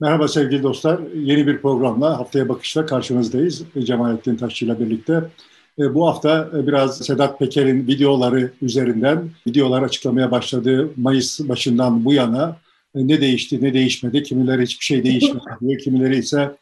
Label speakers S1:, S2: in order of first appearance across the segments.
S1: Merhaba sevgili dostlar. Yeni bir programla Haftaya Bakış'ta karşınızdayız. Cemalettin Taşçı ile birlikte. E, bu hafta e, biraz Sedat Peker'in videoları üzerinden videolar açıklamaya başladığı Mayıs başından bu yana e, ne değişti, ne değişmedi, kimileri hiçbir şey değişmedi diyor, kimileri ise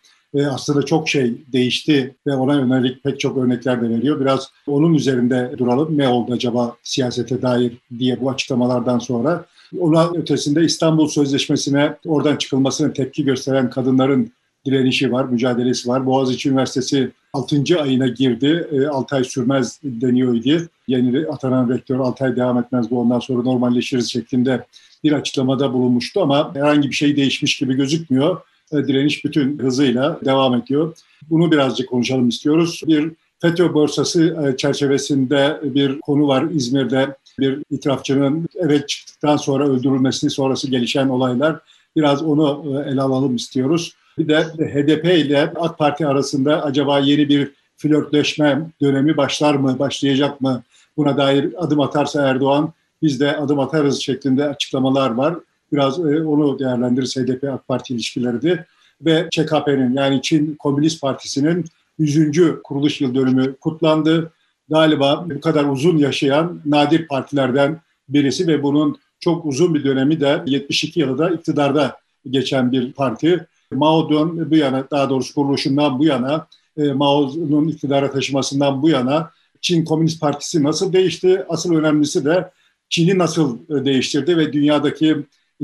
S1: aslında çok şey değişti ve ona yönelik pek çok örnekler de veriyor. Biraz onun üzerinde duralım. Ne oldu acaba siyasete dair diye bu açıklamalardan sonra. Ona ötesinde İstanbul Sözleşmesi'ne oradan çıkılmasına tepki gösteren kadınların direnişi var, mücadelesi var. Boğaziçi Üniversitesi 6. ayına girdi. 6 ay sürmez deniyordu. Yeni atanan rektör 6 ay devam etmez bu ondan sonra normalleşiriz şeklinde bir açıklamada bulunmuştu ama herhangi bir şey değişmiş gibi gözükmüyor. Direniş bütün hızıyla devam ediyor. Bunu birazcık konuşalım istiyoruz. Bir FETÖ borsası çerçevesinde bir konu var İzmir'de. Bir itirafçının eve çıktıktan sonra öldürülmesi sonrası gelişen olaylar. Biraz onu ele alalım istiyoruz. Bir de HDP ile AK Parti arasında acaba yeni bir flörtleşme dönemi başlar mı, başlayacak mı? Buna dair adım atarsa Erdoğan biz de adım atarız şeklinde açıklamalar var. Biraz e, onu değerlendiririz HDP AK Parti ilişkileri de. Ve ÇKP'nin yani Çin Komünist Partisi'nin 100. kuruluş yıl dönümü kutlandı. Galiba bu kadar uzun yaşayan nadir partilerden birisi ve bunun çok uzun bir dönemi de 72 yılda iktidarda geçen bir parti. Mao'dan bu yana, daha doğrusu kuruluşundan bu yana, e, Mao'nun iktidara taşımasından bu yana Çin Komünist Partisi nasıl değişti? Asıl önemlisi de Çin'i nasıl e, değiştirdi ve dünyadaki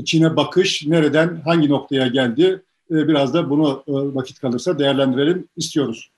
S1: Çin'e bakış nereden, hangi noktaya geldi? E, biraz da bunu vakit kalırsa değerlendirelim istiyoruz.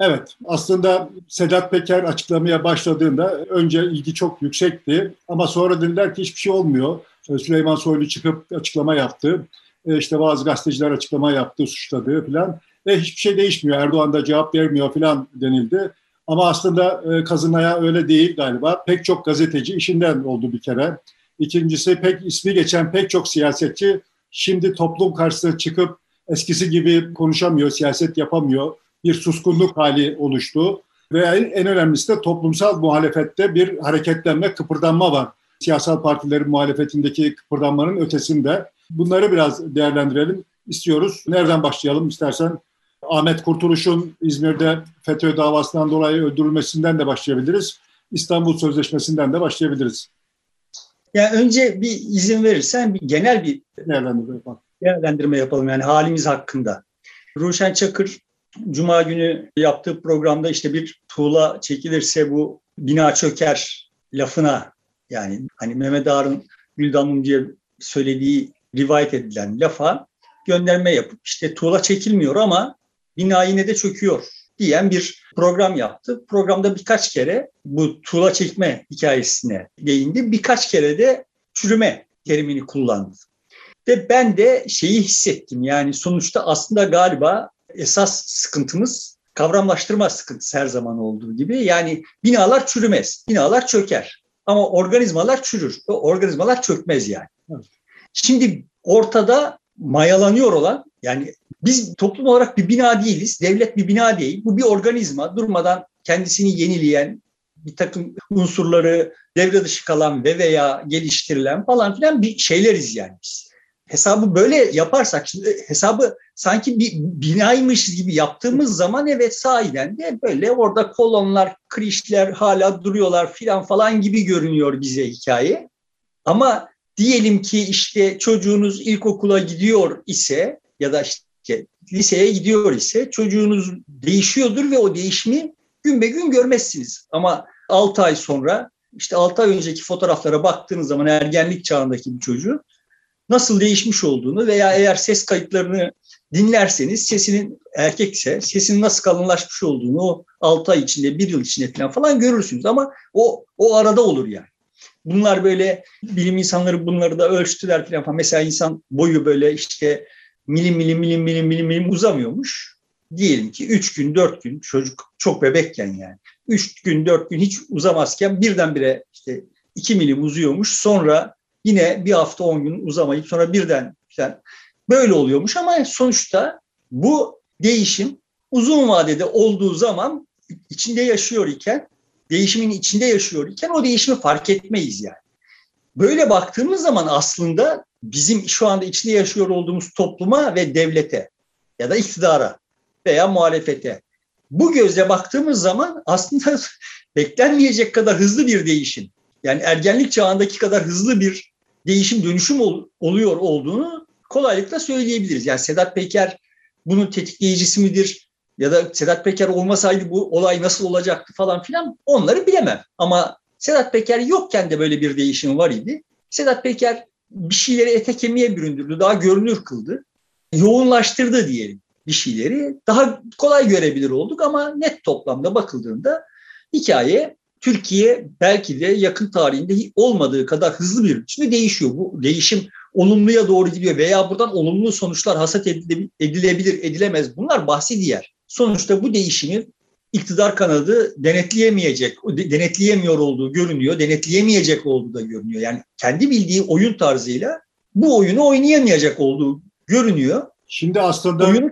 S1: Evet, aslında Sedat Peker açıklamaya başladığında önce ilgi çok yüksekti ama sonra dediler ki hiçbir şey olmuyor. Süleyman Soylu çıkıp açıklama yaptı. E, işte bazı gazeteciler açıklama yaptı, suçladı falan. Ve hiçbir şey değişmiyor. Erdoğan da cevap vermiyor falan denildi. Ama aslında e, Kazınay'a öyle değil galiba. Pek çok gazeteci işinden oldu bir kere. İkincisi pek ismi geçen pek çok siyasetçi şimdi toplum karşısına çıkıp eskisi gibi konuşamıyor, siyaset yapamıyor. Bir suskunluk hali oluştu. Ve en önemlisi de toplumsal muhalefette bir hareketlenme, kıpırdanma var. Siyasal partilerin muhalefetindeki kıpırdanmanın ötesinde. Bunları biraz değerlendirelim istiyoruz. Nereden başlayalım istersen? Ahmet Kurtuluş'un İzmir'de FETÖ davasından dolayı öldürülmesinden de başlayabiliriz. İstanbul Sözleşmesi'nden de başlayabiliriz.
S2: Yani önce bir izin verirsen bir genel bir değerlendirme yapalım. Değerlendirme yapalım yani halimiz hakkında. Ruşen Çakır Cuma günü yaptığı programda işte bir tuğla çekilirse bu bina çöker lafına yani hani Mehmet Ağar'ın Güldan Mumcu'ya söylediği rivayet edilen lafa gönderme yapıp işte tuğla çekilmiyor ama bina yine de çöküyor diyen bir program yaptı. Programda birkaç kere bu tuğla çekme hikayesine değindi. Birkaç kere de çürüme terimini kullandı. Ve ben de şeyi hissettim yani sonuçta aslında galiba esas sıkıntımız kavramlaştırma sıkıntısı her zaman olduğu gibi. Yani binalar çürümez, binalar çöker. Ama organizmalar çürür. Organizmalar çökmez yani. Şimdi ortada mayalanıyor olan yani biz toplum olarak bir bina değiliz, devlet bir bina değil. Bu bir organizma durmadan kendisini yenileyen, bir takım unsurları devre dışı kalan ve veya geliştirilen falan filan bir şeyleriz yani biz. Hesabı böyle yaparsak, şimdi hesabı sanki bir binaymış gibi yaptığımız zaman evet sahiden de böyle orada kolonlar, krişler hala duruyorlar filan falan gibi görünüyor bize hikaye. Ama diyelim ki işte çocuğunuz ilkokula gidiyor ise ya da işte liseye gidiyor ise çocuğunuz değişiyordur ve o değişimi gün be gün görmezsiniz. Ama 6 ay sonra işte 6 ay önceki fotoğraflara baktığınız zaman ergenlik çağındaki bir çocuğu nasıl değişmiş olduğunu veya eğer ses kayıtlarını dinlerseniz sesinin erkekse sesinin nasıl kalınlaşmış olduğunu o 6 ay içinde, bir yıl içinde falan falan görürsünüz ama o o arada olur yani. Bunlar böyle bilim insanları bunları da ölçtüler falan. Mesela insan boyu böyle işte milim milim milim milim milim milim uzamıyormuş. Diyelim ki 3 gün 4 gün çocuk çok bebekken yani. 3 gün 4 gün hiç uzamazken birdenbire işte 2 milim uzuyormuş. Sonra yine bir hafta 10 gün uzamayıp sonra birden falan böyle oluyormuş ama sonuçta bu değişim uzun vadede olduğu zaman içinde yaşıyor iken değişimin içinde yaşıyor iken o değişimi fark etmeyiz yani. Böyle baktığımız zaman aslında bizim şu anda içinde yaşıyor olduğumuz topluma ve devlete ya da iktidara veya muhalefete. Bu gözle baktığımız zaman aslında beklenmeyecek kadar hızlı bir değişim. Yani ergenlik çağındaki kadar hızlı bir değişim dönüşüm ol, oluyor olduğunu kolaylıkla söyleyebiliriz. Yani Sedat Peker bunun tetikleyicisi midir? Ya da Sedat Peker olmasaydı bu olay nasıl olacaktı falan filan onları bilemem. Ama Sedat Peker yokken de böyle bir değişim var idi. Sedat Peker bir şeyleri ete kemiğe büründürdü, daha görünür kıldı. Yoğunlaştırdı diyelim bir şeyleri. Daha kolay görebilir olduk ama net toplamda bakıldığında hikaye Türkiye belki de yakın tarihinde olmadığı kadar hızlı bir biçimde değişiyor. Bu değişim olumluya doğru gidiyor veya buradan olumlu sonuçlar hasat edilebilir, edilemez. Bunlar bahsi diğer. Sonuçta bu değişimi iktidar kanadı denetleyemeyecek, denetleyemiyor olduğu görünüyor, denetleyemeyecek olduğu da görünüyor. Yani kendi bildiği oyun tarzıyla bu oyunu oynayamayacak olduğu görünüyor.
S1: Şimdi aslında Oyunu...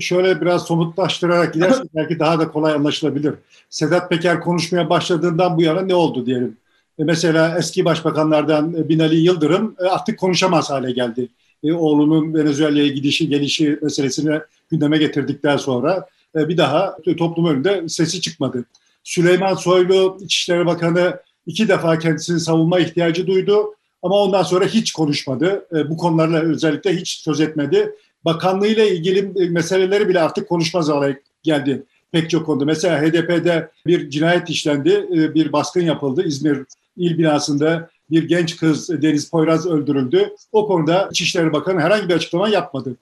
S1: şöyle biraz somutlaştırarak gidersek belki daha da kolay anlaşılabilir. Sedat Peker konuşmaya başladığından bu yana ne oldu diyelim. E mesela eski başbakanlardan Binali Yıldırım e, artık konuşamaz hale geldi. E, oğlunun Venezuela'ya gidişi, gelişi meselesini gündeme getirdikten sonra bir daha toplum önünde sesi çıkmadı. Süleyman Soylu İçişleri Bakanı iki defa kendisini savunma ihtiyacı duydu ama ondan sonra hiç konuşmadı. Bu konularla özellikle hiç söz etmedi bakanlığıyla ilgili meseleleri bile artık konuşmaz hale geldi pek çok konuda. Mesela HDP'de bir cinayet işlendi, e, bir baskın yapıldı İzmir il binasında bir genç kız Deniz Poyraz öldürüldü. O konuda İçişleri Bakanı herhangi bir açıklama yapmadı.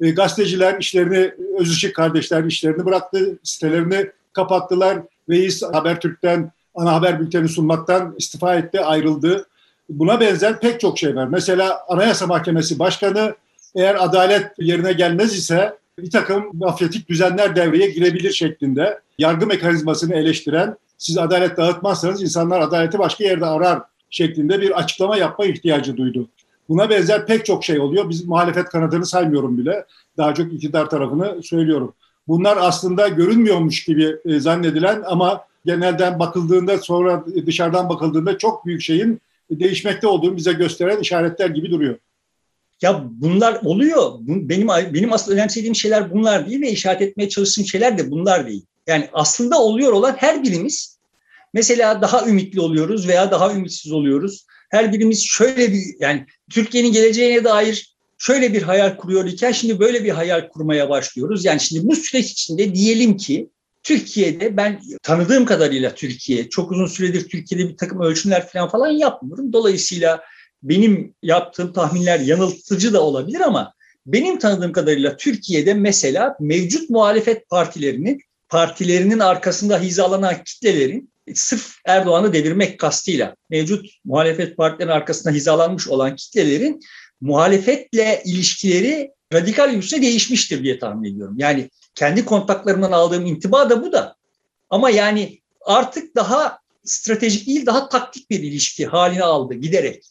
S1: E, gazeteciler işlerini, Özışık kardeşler işlerini bıraktı, sitelerini kapattılar. Veys Habertürk'ten ana haber bülteni sunmaktan istifa etti, ayrıldı. Buna benzer pek çok şey var. Mesela Anayasa Mahkemesi Başkanı eğer adalet yerine gelmez ise bir takım mafyatik düzenler devreye girebilir şeklinde yargı mekanizmasını eleştiren siz adalet dağıtmazsanız insanlar adaleti başka yerde arar şeklinde bir açıklama yapma ihtiyacı duydu. Buna benzer pek çok şey oluyor. Biz muhalefet kanadını saymıyorum bile. Daha çok iktidar tarafını söylüyorum. Bunlar aslında görünmüyormuş gibi e, zannedilen ama genelden bakıldığında sonra dışarıdan bakıldığında çok büyük şeyin değişmekte olduğunu bize gösteren işaretler gibi duruyor.
S2: Ya bunlar oluyor. Benim benim asıl önemsediğim şeyler bunlar değil ve işaret etmeye çalıştığım şeyler de bunlar değil. Yani aslında oluyor olan her birimiz mesela daha ümitli oluyoruz veya daha ümitsiz oluyoruz. Her birimiz şöyle bir yani Türkiye'nin geleceğine dair şöyle bir hayal kuruyor iken şimdi böyle bir hayal kurmaya başlıyoruz. Yani şimdi bu süreç içinde diyelim ki Türkiye'de ben tanıdığım kadarıyla Türkiye çok uzun süredir Türkiye'de bir takım ölçümler falan falan yapmıyorum. Dolayısıyla benim yaptığım tahminler yanıltıcı da olabilir ama benim tanıdığım kadarıyla Türkiye'de mesela mevcut muhalefet partilerinin partilerinin arkasında hizalanan kitlelerin sırf Erdoğan'ı devirmek kastıyla mevcut muhalefet partilerinin arkasında hizalanmış olan kitlelerin muhalefetle ilişkileri radikal yüzde değişmiştir diye tahmin ediyorum. Yani kendi kontaklarımdan aldığım intiba da bu da. Ama yani artık daha stratejik değil daha taktik bir ilişki haline aldı giderek.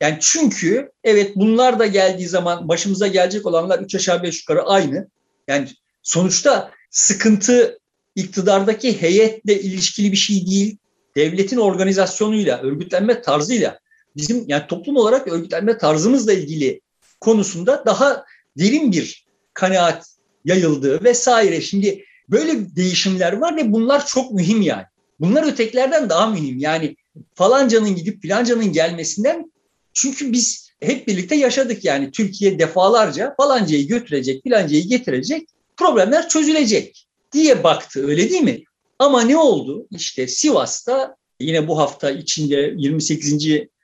S2: Yani çünkü evet bunlar da geldiği zaman başımıza gelecek olanlar üç aşağı beş yukarı aynı. Yani sonuçta sıkıntı iktidardaki heyetle ilişkili bir şey değil. Devletin organizasyonuyla, örgütlenme tarzıyla bizim yani toplum olarak örgütlenme tarzımızla ilgili konusunda daha derin bir kanaat yayıldığı vesaire. Şimdi böyle değişimler var ve bunlar çok mühim yani. Bunlar ötekilerden daha mühim. Yani falancanın gidip filancanın gelmesinden çünkü biz hep birlikte yaşadık yani Türkiye defalarca falancayı götürecek, filancayı getirecek, problemler çözülecek diye baktı öyle değil mi? Ama ne oldu? İşte Sivas'ta yine bu hafta içinde 28.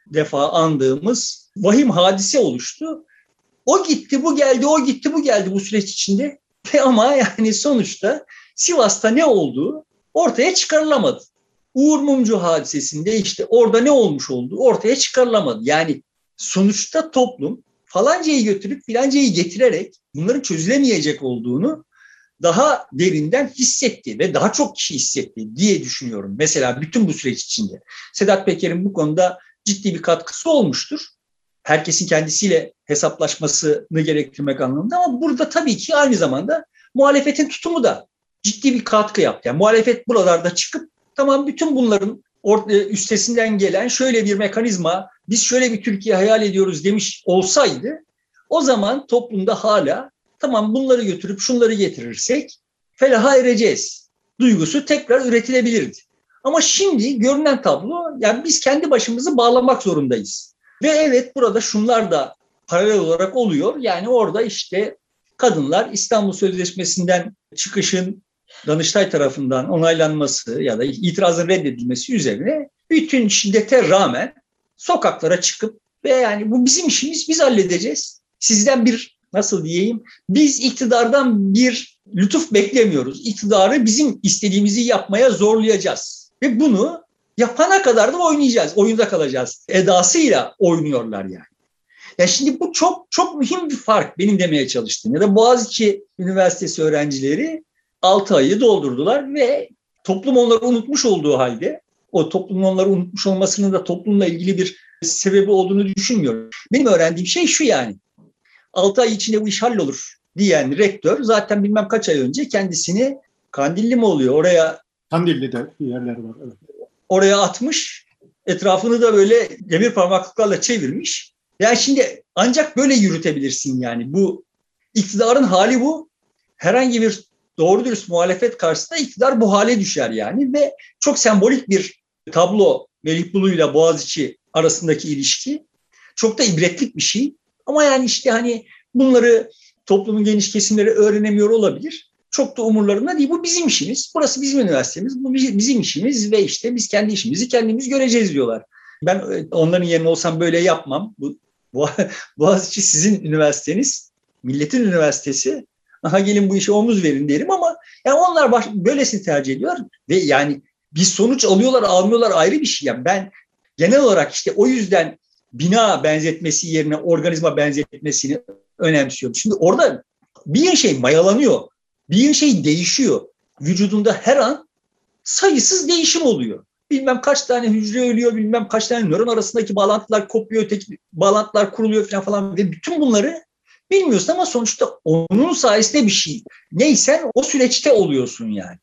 S2: defa andığımız vahim hadise oluştu. O gitti, bu geldi, o gitti, bu geldi bu süreç içinde. Ama yani sonuçta Sivas'ta ne olduğu ortaya çıkarılamadı. Uğur Mumcu hadisesinde işte orada ne olmuş olduğu ortaya çıkarılamadı. Yani sonuçta toplum falancayı götürüp filancayı getirerek bunların çözülemeyecek olduğunu daha derinden hissetti ve daha çok kişi hissetti diye düşünüyorum. Mesela bütün bu süreç içinde. Sedat Peker'in bu konuda ciddi bir katkısı olmuştur. Herkesin kendisiyle hesaplaşmasını gerektirmek anlamında ama burada tabii ki aynı zamanda muhalefetin tutumu da ciddi bir katkı yaptı. Yani muhalefet buralarda çıkıp tamam bütün bunların üstesinden gelen şöyle bir mekanizma, biz şöyle bir Türkiye hayal ediyoruz demiş olsaydı o zaman toplumda hala tamam bunları götürüp şunları getirirsek felaha ereceğiz duygusu tekrar üretilebilirdi. Ama şimdi görünen tablo yani biz kendi başımızı bağlamak zorundayız. Ve evet burada şunlar da paralel olarak oluyor. Yani orada işte kadınlar İstanbul Sözleşmesi'nden çıkışın Danıştay tarafından onaylanması ya da itirazın reddedilmesi üzerine bütün şiddete rağmen sokaklara çıkıp ve yani bu bizim işimiz biz halledeceğiz. Sizden bir nasıl diyeyim biz iktidardan bir lütuf beklemiyoruz. İktidarı bizim istediğimizi yapmaya zorlayacağız. Ve bunu yapana kadar da oynayacağız. Oyunda kalacağız. Edasıyla oynuyorlar yani. Ya şimdi bu çok çok mühim bir fark benim demeye çalıştığım. Ya da Boğaziçi Üniversitesi öğrencileri 6 ayı doldurdular ve toplum onları unutmuş olduğu halde o toplumun onları unutmuş olmasının da toplumla ilgili bir sebebi olduğunu düşünmüyorum. Benim öğrendiğim şey şu yani. 6 ay içinde bu iş hallolur diyen rektör zaten bilmem kaç ay önce kendisini Kandilli mi oluyor oraya
S1: Kandilli'de yerler var. Evet.
S2: Oraya atmış. Etrafını da böyle demir parmaklıklarla çevirmiş. Yani şimdi ancak böyle yürütebilirsin yani. Bu iktidarın hali bu. Herhangi bir doğru dürüst muhalefet karşısında iktidar bu hale düşer yani ve çok sembolik bir tablo Melih Bulu ile Boğaziçi arasındaki ilişki. Çok da ibretlik bir şey. Ama yani işte hani bunları toplumun geniş kesimleri öğrenemiyor olabilir. Çok da umurlarında değil. Bu bizim işimiz. Burası bizim üniversitemiz. Bu bizim işimiz ve işte biz kendi işimizi kendimiz göreceğiz diyorlar. Ben e, onların yerine olsam böyle yapmam. Bu Boğaziçi sizin üniversiteniz, milletin üniversitesi. Aha gelin bu işe omuz verin derim ama yani onlar baş, böylesini tercih ediyor ve yani bir sonuç alıyorlar almıyorlar ayrı bir şey. Yani ben genel olarak işte o yüzden bina benzetmesi yerine organizma benzetmesini önemsiyorum. Şimdi orada bir şey mayalanıyor, bir şey değişiyor. Vücudunda her an sayısız değişim oluyor bilmem kaç tane hücre ölüyor, bilmem kaç tane nöron arasındaki bağlantılar kopuyor, öteki bağlantılar kuruluyor falan falan ve bütün bunları bilmiyorsun ama sonuçta onun sayesinde bir şey. Neysen o süreçte oluyorsun yani.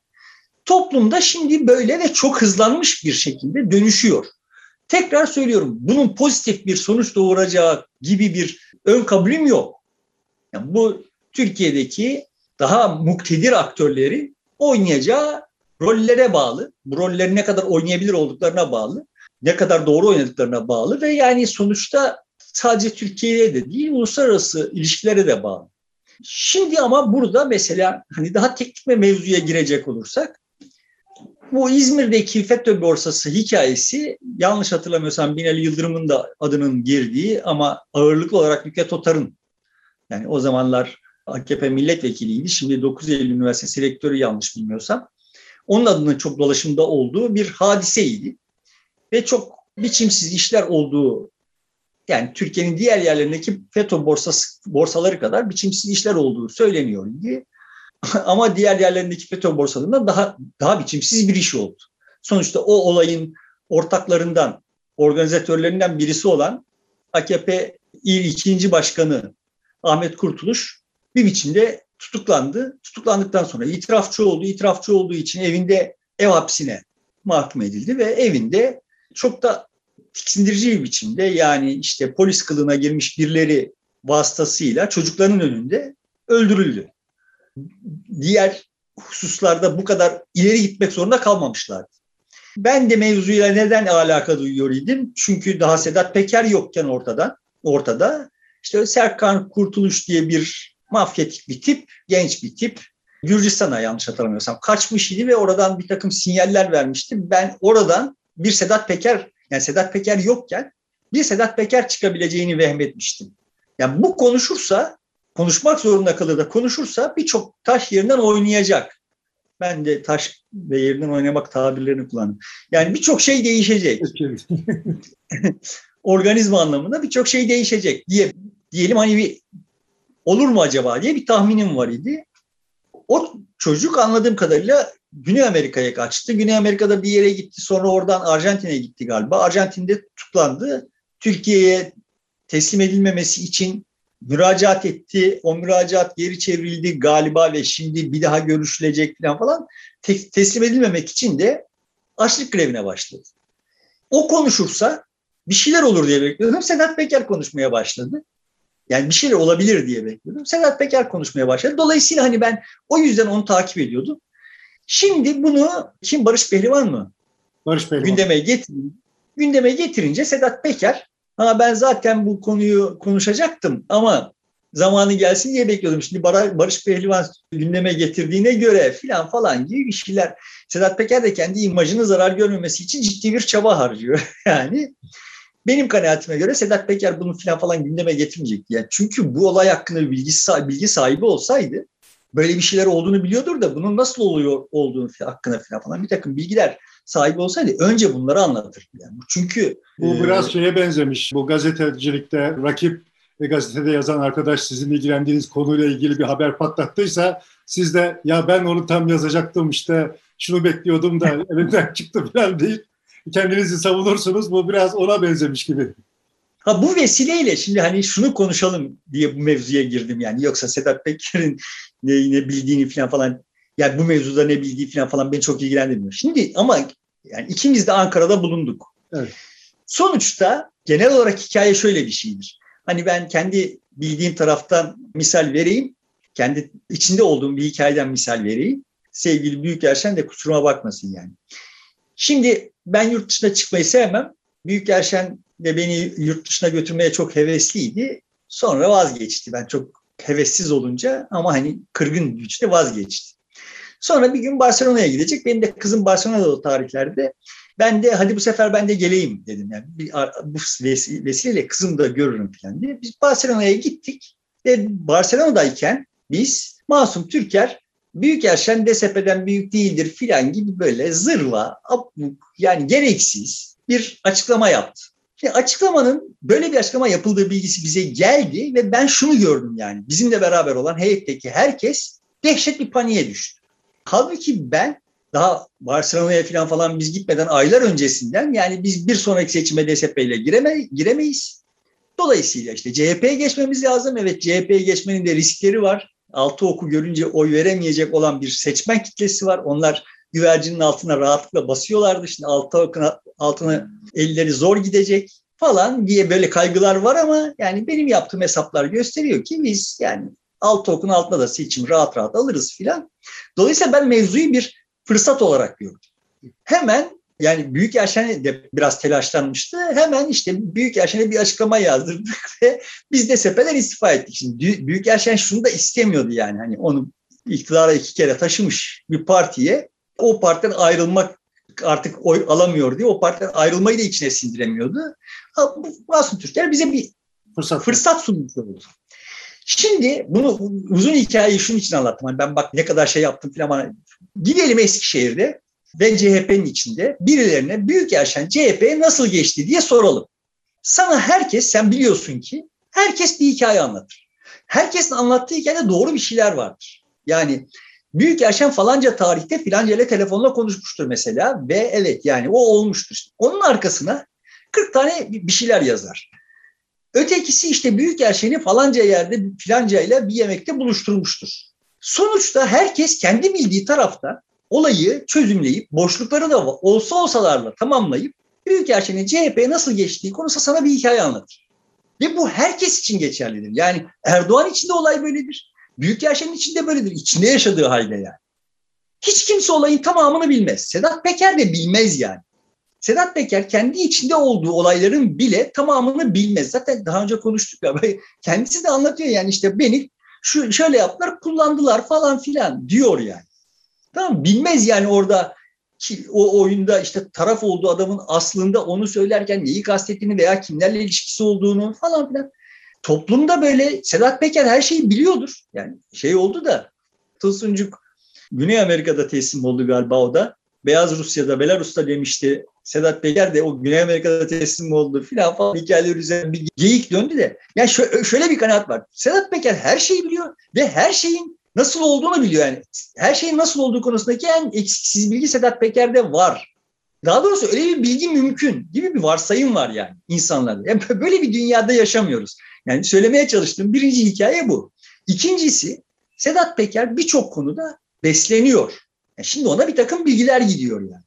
S2: Toplumda şimdi böyle ve çok hızlanmış bir şekilde dönüşüyor. Tekrar söylüyorum bunun pozitif bir sonuç doğuracağı gibi bir ön kabulüm yok. Yani bu Türkiye'deki daha muktedir aktörleri oynayacağı rollere bağlı. Bu rolleri ne kadar oynayabilir olduklarına bağlı. Ne kadar doğru oynadıklarına bağlı ve yani sonuçta sadece Türkiye'ye de değil uluslararası ilişkilere de bağlı. Şimdi ama burada mesela hani daha teknik bir mevzuya girecek olursak bu İzmir'deki FETÖ borsası hikayesi yanlış hatırlamıyorsam Binali Yıldırım'ın da adının girdiği ama ağırlıklı olarak Nükhet Otar'ın yani o zamanlar AKP milletvekiliydi. Şimdi 9 Eylül Üniversitesi rektörü yanlış bilmiyorsam onun adının çok dolaşımda olduğu bir hadiseydi. Ve çok biçimsiz işler olduğu yani Türkiye'nin diğer yerlerindeki FETÖ borsası, borsaları kadar biçimsiz işler olduğu söyleniyor diye. Ama diğer yerlerindeki FETÖ borsalarından daha daha biçimsiz bir iş oldu. Sonuçta o olayın ortaklarından, organizatörlerinden birisi olan AKP il ikinci başkanı Ahmet Kurtuluş bir biçimde tutuklandı. Tutuklandıktan sonra itirafçı oldu. İtirafçı olduğu için evinde ev hapsine mahkum edildi ve evinde çok da tiksindirici bir biçimde yani işte polis kılığına girmiş birileri vasıtasıyla çocukların önünde öldürüldü. Diğer hususlarda bu kadar ileri gitmek zorunda kalmamışlardı. Ben de mevzuyla neden alaka duyuyor idim? Çünkü daha Sedat Peker yokken ortadan, ortada işte Serkan Kurtuluş diye bir mafyatik bir tip, genç bir tip. Gürcistan'a yanlış hatırlamıyorsam kaçmış idi ve oradan bir takım sinyaller vermişti. Ben oradan bir Sedat Peker, yani Sedat Peker yokken bir Sedat Peker çıkabileceğini vehmetmiştim. Yani bu konuşursa, konuşmak zorunda kalır da konuşursa birçok taş yerinden oynayacak. Ben de taş ve yerinden oynamak tabirlerini kullandım. Yani birçok şey değişecek. Organizma anlamında birçok şey değişecek diye diyelim hani bir olur mu acaba diye bir tahminim var idi. O çocuk anladığım kadarıyla Güney Amerika'ya kaçtı. Güney Amerika'da bir yere gitti sonra oradan Arjantin'e gitti galiba. Arjantin'de tutuklandı. Türkiye'ye teslim edilmemesi için müracaat etti. O müracaat geri çevrildi galiba ve şimdi bir daha görüşülecek falan falan. teslim edilmemek için de açlık grevine başladı. o konuşursa bir şeyler olur diye bekliyordum. Sedat Peker konuşmaya başladı. Yani bir şeyler olabilir diye bekliyordum. Sedat Peker konuşmaya başladı. Dolayısıyla hani ben o yüzden onu takip ediyordum. Şimdi bunu kim Barış Pehlivan mı?
S1: Barış Pehlivan.
S2: Gündeme, getir, gündeme getirince Sedat Peker ha ben zaten bu konuyu konuşacaktım ama zamanı gelsin diye bekliyordum. Şimdi Barış Pehlivan gündeme getirdiğine göre filan falan gibi bir şeyler. Sedat Peker de kendi imajını zarar görmemesi için ciddi bir çaba harcıyor. yani benim kanaatime göre Sedat Peker bunu filan falan gündeme getirmeyecekti. Yani çünkü bu olay hakkında bilgi, bilgi sahibi olsaydı böyle bir şeyler olduğunu biliyordur da bunun nasıl oluyor olduğunu hakkında filan falan bir takım bilgiler sahibi olsaydı önce bunları anlatır. Yani çünkü
S1: bu e, biraz şeye benzemiş. Bu gazetecilikte rakip ve gazetede yazan arkadaş sizin ilgilendiğiniz konuyla ilgili bir haber patlattıysa siz de ya ben onu tam yazacaktım işte şunu bekliyordum da elimden çıktı falan deyip kendinizi savunursunuz. Bu biraz ona benzemiş gibi.
S2: Ha bu vesileyle şimdi hani şunu konuşalım diye bu mevzuya girdim yani. Yoksa Sedat Peker'in ne, ne bildiğini falan falan yani bu mevzuda ne bildiği falan falan beni çok ilgilendirmiyor. Şimdi ama yani ikimiz de Ankara'da bulunduk. Evet. Sonuçta genel olarak hikaye şöyle bir şeydir. Hani ben kendi bildiğim taraftan misal vereyim. Kendi içinde olduğum bir hikayeden misal vereyim. Sevgili Büyük Erşen de kusuruma bakmasın yani. Şimdi ben yurt dışına çıkmayı sevmem. Büyük Erşen de beni yurt dışına götürmeye çok hevesliydi. Sonra vazgeçti. Ben çok hevessiz olunca ama hani kırgın güçle vazgeçti. Sonra bir gün Barcelona'ya gidecek. Benim de kızım Barcelona'da o tarihlerde. Ben de hadi bu sefer ben de geleyim dedim. Yani bir, bu vesileyle kızım da görürüm falan diye. Biz Barcelona'ya gittik ve Barcelona'dayken biz Masum Türker Büyük Erşen DSP'den büyük değildir filan gibi böyle zırva, abuk yani gereksiz bir açıklama yaptı. Şimdi açıklamanın böyle bir açıklama yapıldığı bilgisi bize geldi ve ben şunu gördüm yani bizimle beraber olan heyetteki herkes dehşet bir paniğe düştü. Halbuki ben daha Barcelona'ya falan falan biz gitmeden aylar öncesinden yani biz bir sonraki seçime DSP ile gireme, giremeyiz. Dolayısıyla işte CHP'ye geçmemiz lazım. Evet CHP'ye geçmenin de riskleri var altı oku görünce oy veremeyecek olan bir seçmen kitlesi var. Onlar güvercinin altına rahatlıkla basıyorlardı. Şimdi altı okun altına elleri zor gidecek falan diye böyle kaygılar var ama yani benim yaptığım hesaplar gösteriyor ki biz yani altı okun altında da seçim rahat rahat alırız filan. Dolayısıyla ben mevzuyu bir fırsat olarak gördüm. Hemen yani Büyük Erşen de biraz telaşlanmıştı. Hemen işte Büyük Erşen'e bir açıklama yazdırdık ve biz de sepeler istifa ettik. Şimdi Büyük Erşen şunu da istemiyordu yani hani onu iktidara iki kere taşımış bir partiye o partiden ayrılmak artık oy alamıyor diye o partiden ayrılmayı da içine sindiremiyordu. Masum Türkler bize bir fırsat, fırsat sunmuş oldu. Şimdi bunu uzun hikayeyi şunun için anlattım. Hani ben bak ne kadar şey yaptım falan. Gidelim Eskişehir'de ve CHP'nin içinde birilerine Büyük Erşen CHP'ye nasıl geçti diye soralım. Sana herkes, sen biliyorsun ki herkes bir hikaye anlatır. Herkesin anlattığı hikayede doğru bir şeyler vardır. Yani Büyük Erşen falanca tarihte filanca ile telefonla konuşmuştur mesela ve evet yani o olmuştur. Onun arkasına 40 tane bir şeyler yazar. Ötekisi işte Büyük Erşen'i falanca yerde filanca ile bir yemekte buluşturmuştur. Sonuçta herkes kendi bildiği tarafta olayı çözümleyip boşlukları da olsa olsalarla tamamlayıp Büyükelçinin CHP'ye nasıl geçtiği konusu sana bir hikaye anlatır. Ve bu herkes için geçerlidir. Yani Erdoğan için de olay böyledir. Büyükelçinin için de böyledir. İçinde yaşadığı halde yani. Hiç kimse olayın tamamını bilmez. Sedat Peker de bilmez yani. Sedat Peker kendi içinde olduğu olayların bile tamamını bilmez. Zaten daha önce konuştuk ya. Kendisi de anlatıyor yani işte beni şu şöyle yaptılar, kullandılar falan filan diyor yani. Tamam Bilmez yani orada ki o oyunda işte taraf olduğu adamın aslında onu söylerken neyi kastettiğini veya kimlerle ilişkisi olduğunu falan filan. Toplumda böyle Sedat Peker her şeyi biliyordur. Yani şey oldu da Tılsıncuk Güney Amerika'da teslim oldu galiba o da. Beyaz Rusya'da, Belarus'ta demişti. Sedat Peker de o Güney Amerika'da teslim oldu filan falan hikayeler üzerine bir geyik döndü de. Yani şöyle bir kanaat var. Sedat Peker her şeyi biliyor ve her şeyin nasıl olduğunu biliyor yani. Her şeyin nasıl olduğu konusundaki en eksiksiz bilgi Sedat Peker'de var. Daha doğrusu öyle bir bilgi mümkün gibi bir varsayım var yani insanlarda. Yani böyle bir dünyada yaşamıyoruz. Yani söylemeye çalıştığım birinci hikaye bu. İkincisi Sedat Peker birçok konuda besleniyor. Yani şimdi ona bir takım bilgiler gidiyor yani.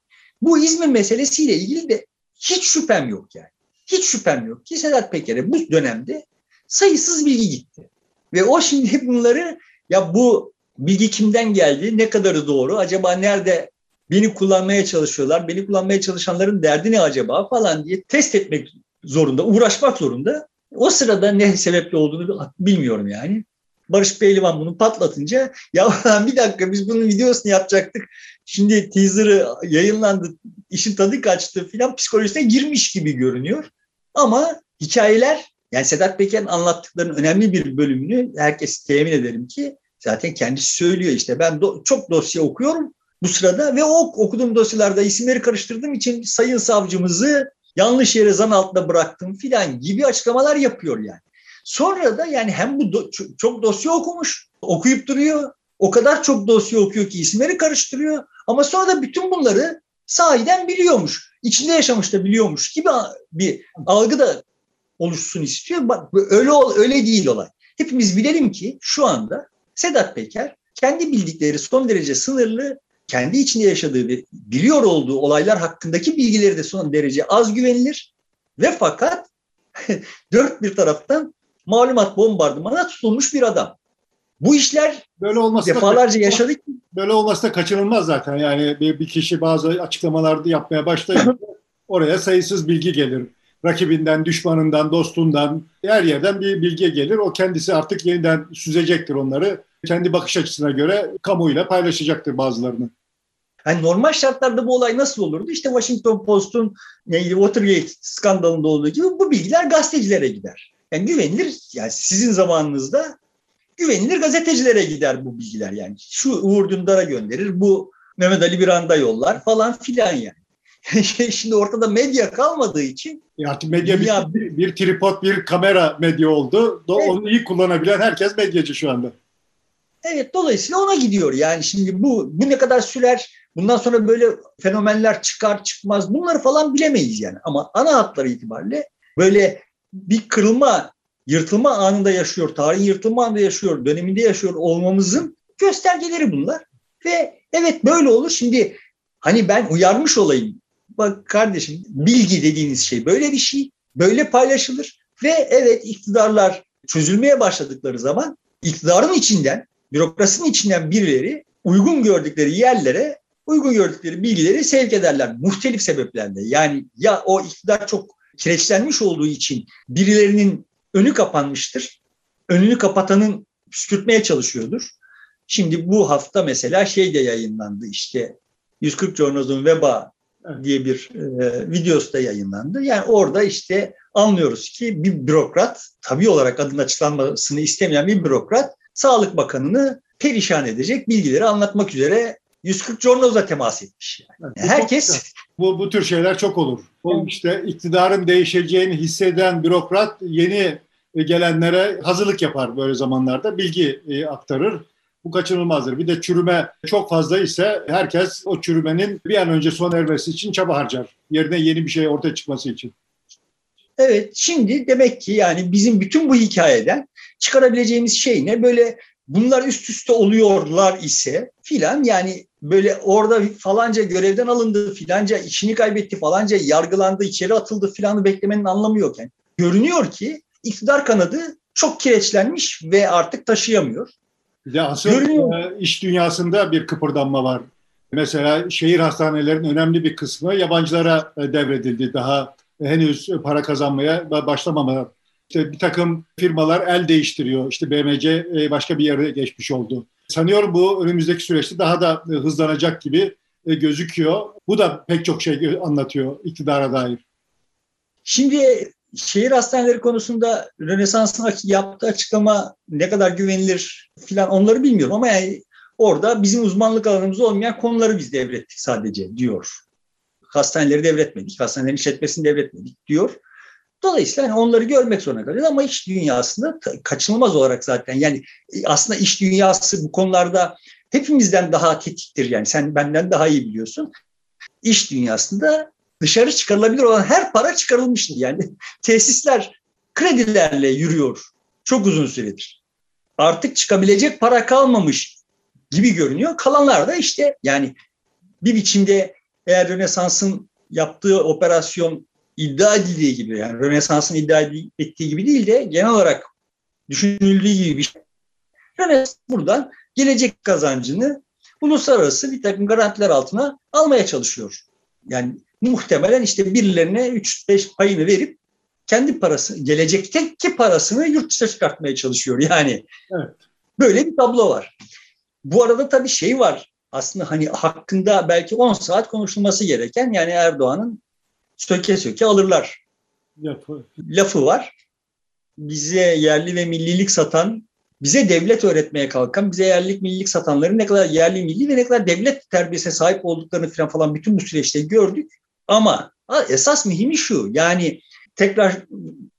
S2: Bu İzmir meselesiyle ilgili de hiç şüphem yok yani. Hiç şüphem yok ki Sedat Peker'e bu dönemde sayısız bilgi gitti. Ve o şimdi bunları ya bu bilgi kimden geldi, ne kadarı doğru, acaba nerede beni kullanmaya çalışıyorlar, beni kullanmaya çalışanların derdi ne acaba falan diye test etmek zorunda, uğraşmak zorunda. O sırada ne sebeple olduğunu bilmiyorum yani. Barış Pehlivan bunu patlatınca ya bir dakika biz bunun videosunu yapacaktık. Şimdi teaser'ı yayınlandı, işin tadı kaçtı filan psikolojisine girmiş gibi görünüyor. Ama hikayeler yani Sedat Peker'in anlattıklarının önemli bir bölümünü herkes temin ederim ki zaten kendisi söylüyor işte ben do- çok dosya okuyorum bu sırada ve o okuduğum dosyalarda isimleri karıştırdığım için sayın savcımızı yanlış yere zan altında bıraktım filan gibi açıklamalar yapıyor yani. Sonra da yani hem bu do- çok dosya okumuş, okuyup duruyor. O kadar çok dosya okuyor ki isimleri karıştırıyor. Ama sonra da bütün bunları sahiden biliyormuş. İçinde yaşamış da biliyormuş gibi bir algı da oluşsun istiyor. Bak öyle öyle değil olay. Hepimiz bilelim ki şu anda Sedat Peker kendi bildikleri son derece sınırlı, kendi içinde yaşadığı ve biliyor olduğu olaylar hakkındaki bilgileri de son derece az güvenilir ve fakat dört bir taraftan malumat bombardımana tutulmuş bir adam. Bu işler böyle olması defalarca da, yaşadık.
S1: Böyle olması da kaçınılmaz zaten. Yani bir, bir kişi bazı açıklamalarda yapmaya başlayınca oraya sayısız bilgi gelir. Rakibinden, düşmanından, dostundan, her yerden bir bilgi gelir. O kendisi artık yeniden süzecektir onları. Kendi bakış açısına göre kamuyla paylaşacaktır bazılarını.
S2: Yani normal şartlarda bu olay nasıl olurdu? İşte Washington Post'un neydi Watergate skandalında olduğu gibi bu bilgiler gazetecilere gider. Yani güvenilir, yani sizin zamanınızda güvenilir gazetecilere gider bu bilgiler yani. Şu Uğur Dündar'a gönderir, bu Mehmet Ali Birand'a yollar falan filan yani. Şimdi ortada medya kalmadığı için
S1: ya artık medya dünya... bir, bir tripod, bir kamera medya oldu. Evet. Onu iyi kullanabilen herkes medyacı şu anda.
S2: Evet dolayısıyla ona gidiyor. Yani şimdi bu bu ne kadar sürer? Bundan sonra böyle fenomenler çıkar çıkmaz bunları falan bilemeyiz yani. Ama ana hatları itibariyle böyle bir kırılma, yırtılma anında yaşıyor, tarihin yırtılma anında yaşıyor, döneminde yaşıyor olmamızın göstergeleri bunlar. Ve evet böyle olur. Şimdi hani ben uyarmış olayım. Bak kardeşim bilgi dediğiniz şey böyle bir şey. Böyle paylaşılır. Ve evet iktidarlar çözülmeye başladıkları zaman iktidarın içinden, bürokrasinin içinden birileri uygun gördükleri yerlere uygun gördükleri bilgileri sevk ederler. Muhtelif sebeplerle. Yani ya o iktidar çok kireçlenmiş olduğu için birilerinin önü kapanmıştır. Önünü kapatanın püskürtmeye çalışıyordur. Şimdi bu hafta mesela şey de yayınlandı işte 140 Jornoz'un Veba diye bir e, videosu da yayınlandı. Yani orada işte anlıyoruz ki bir bürokrat, tabii olarak adının açıklanmasını istemeyen bir bürokrat Sağlık Bakanı'nı perişan edecek bilgileri anlatmak üzere 140 Jornoz'la temas etmiş. Yani. yani herkes
S1: bu, bu tür şeyler çok olur. Bu işte iktidarın değişeceğini hisseden bürokrat yeni gelenlere hazırlık yapar böyle zamanlarda. Bilgi e, aktarır. Bu kaçınılmazdır. Bir de çürüme çok fazla ise herkes o çürümenin bir an önce son ermesi için çaba harcar. Yerine yeni bir şey ortaya çıkması için.
S2: Evet şimdi demek ki yani bizim bütün bu hikayeden çıkarabileceğimiz şey ne? Böyle bunlar üst üste oluyorlar ise filan yani böyle orada falanca görevden alındı, filanca işini kaybetti, falanca yargılandı, içeri atıldı filanı beklemenin anlamı yok. Yani görünüyor ki iktidar kanadı çok kireçlenmiş ve artık taşıyamıyor.
S1: Ya asıl Görünüyor. E, iş dünyasında bir kıpırdanma var. Mesela şehir hastanelerinin önemli bir kısmı yabancılara e, devredildi. Daha henüz para kazanmaya başlamama. İşte bir takım firmalar el değiştiriyor. İşte BMC e, başka bir yere geçmiş oldu. Sanıyorum bu önümüzdeki süreçte daha da hızlanacak gibi gözüküyor. Bu da pek çok şey anlatıyor iktidara dair.
S2: Şimdi şehir hastaneleri konusunda Rönesans'ın yaptığı açıklama ne kadar güvenilir filan onları bilmiyorum ama yani orada bizim uzmanlık alanımız olmayan konuları biz devrettik sadece diyor. Hastaneleri devretmedik, hastanelerin işletmesini devretmedik diyor. Dolayısıyla hani onları görmek zorunda kalıyoruz ama iş dünyasında kaçınılmaz olarak zaten yani aslında iş dünyası bu konularda hepimizden daha tetiktir yani sen benden daha iyi biliyorsun. İş dünyasında dışarı çıkarılabilir olan her para çıkarılmıştır. Yani tesisler kredilerle yürüyor çok uzun süredir. Artık çıkabilecek para kalmamış gibi görünüyor. Kalanlar da işte yani bir biçimde eğer Rönesans'ın yaptığı operasyon iddia edildiği gibi yani Rönesans'ın iddia ettiği gibi değil de genel olarak düşünüldüğü gibi bir şey. Rönesans buradan gelecek kazancını uluslararası bir takım garantiler altına almaya çalışıyor. Yani muhtemelen işte birilerine 3-5 payını verip kendi parası, gelecekteki parasını yurt dışına çıkartmaya çalışıyor yani. Evet. Böyle bir tablo var. Bu arada tabii şey var. Aslında hani hakkında belki 10 saat konuşulması gereken yani Erdoğan'ın söke söke alırlar. Lafı. Lafı var. Bize yerli ve millilik satan, bize devlet öğretmeye kalkan, bize yerlilik millilik satanların ne kadar yerli milli ve ne kadar devlet terbiyesine sahip olduklarını falan falan bütün bu süreçte gördük. Ama esas mühimi şu yani tekrar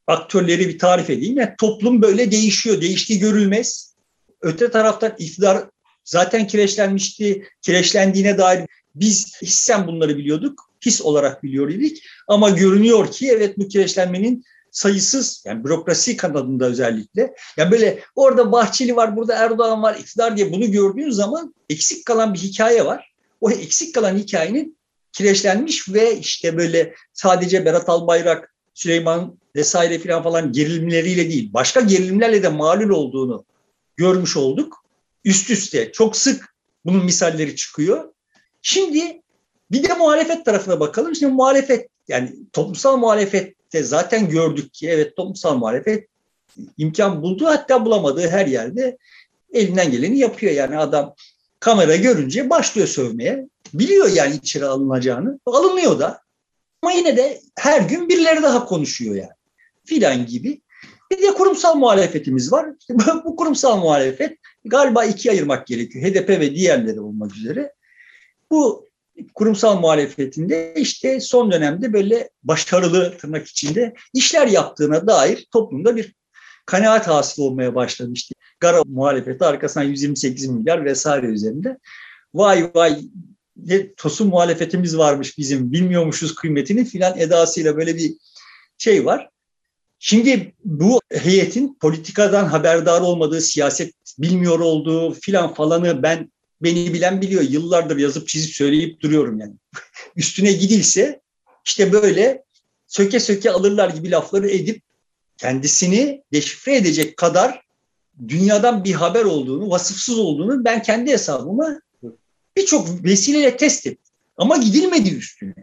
S2: aktörleri bir tarif edeyim. Yani toplum böyle değişiyor. Değiştiği görülmez. Öte taraftan iktidar zaten kireçlenmişti. Kireçlendiğine dair biz hissen bunları biliyorduk. His olarak biliyor idik. Ama görünüyor ki evet bu kireçlenmenin sayısız yani bürokrasi kanadında özellikle yani böyle orada Bahçeli var burada Erdoğan var iktidar diye bunu gördüğün zaman eksik kalan bir hikaye var. O eksik kalan hikayenin kireçlenmiş ve işte böyle sadece Berat Albayrak Süleyman vesaire filan falan gerilimleriyle değil, başka gerilimlerle de malul olduğunu görmüş olduk. Üst üste çok sık bunun misalleri çıkıyor. Şimdi bir de muhalefet tarafına bakalım. Şimdi muhalefet yani toplumsal muhalefette zaten gördük ki evet toplumsal muhalefet imkan buldu hatta bulamadığı her yerde elinden geleni yapıyor. Yani adam kamera görünce başlıyor sövmeye. Biliyor yani içeri alınacağını. Alınıyor da. Ama yine de her gün birileri daha konuşuyor yani. Filan gibi. Bir de kurumsal muhalefetimiz var. Bu kurumsal muhalefet galiba ikiye ayırmak gerekiyor. HDP ve diğerleri olmak üzere. Bu kurumsal muhalefetinde işte son dönemde böyle başarılı tırnak içinde işler yaptığına dair toplumda bir kanaat hasıl olmaya başlamıştı. Gara muhalefeti arkasından 128 milyar vesaire üzerinde. Vay vay ne tosun muhalefetimiz varmış bizim bilmiyormuşuz kıymetini filan edasıyla böyle bir şey var. Şimdi bu heyetin politikadan haberdar olmadığı, siyaset bilmiyor olduğu filan falanı ben beni bilen biliyor. Yıllardır yazıp çizip söyleyip duruyorum yani. Üstüne gidilse işte böyle söke söke alırlar gibi lafları edip kendisini deşifre edecek kadar dünyadan bir haber olduğunu, vasıfsız olduğunu ben kendi hesabıma birçok vesileyle test ettim. Ama gidilmedi üstüne.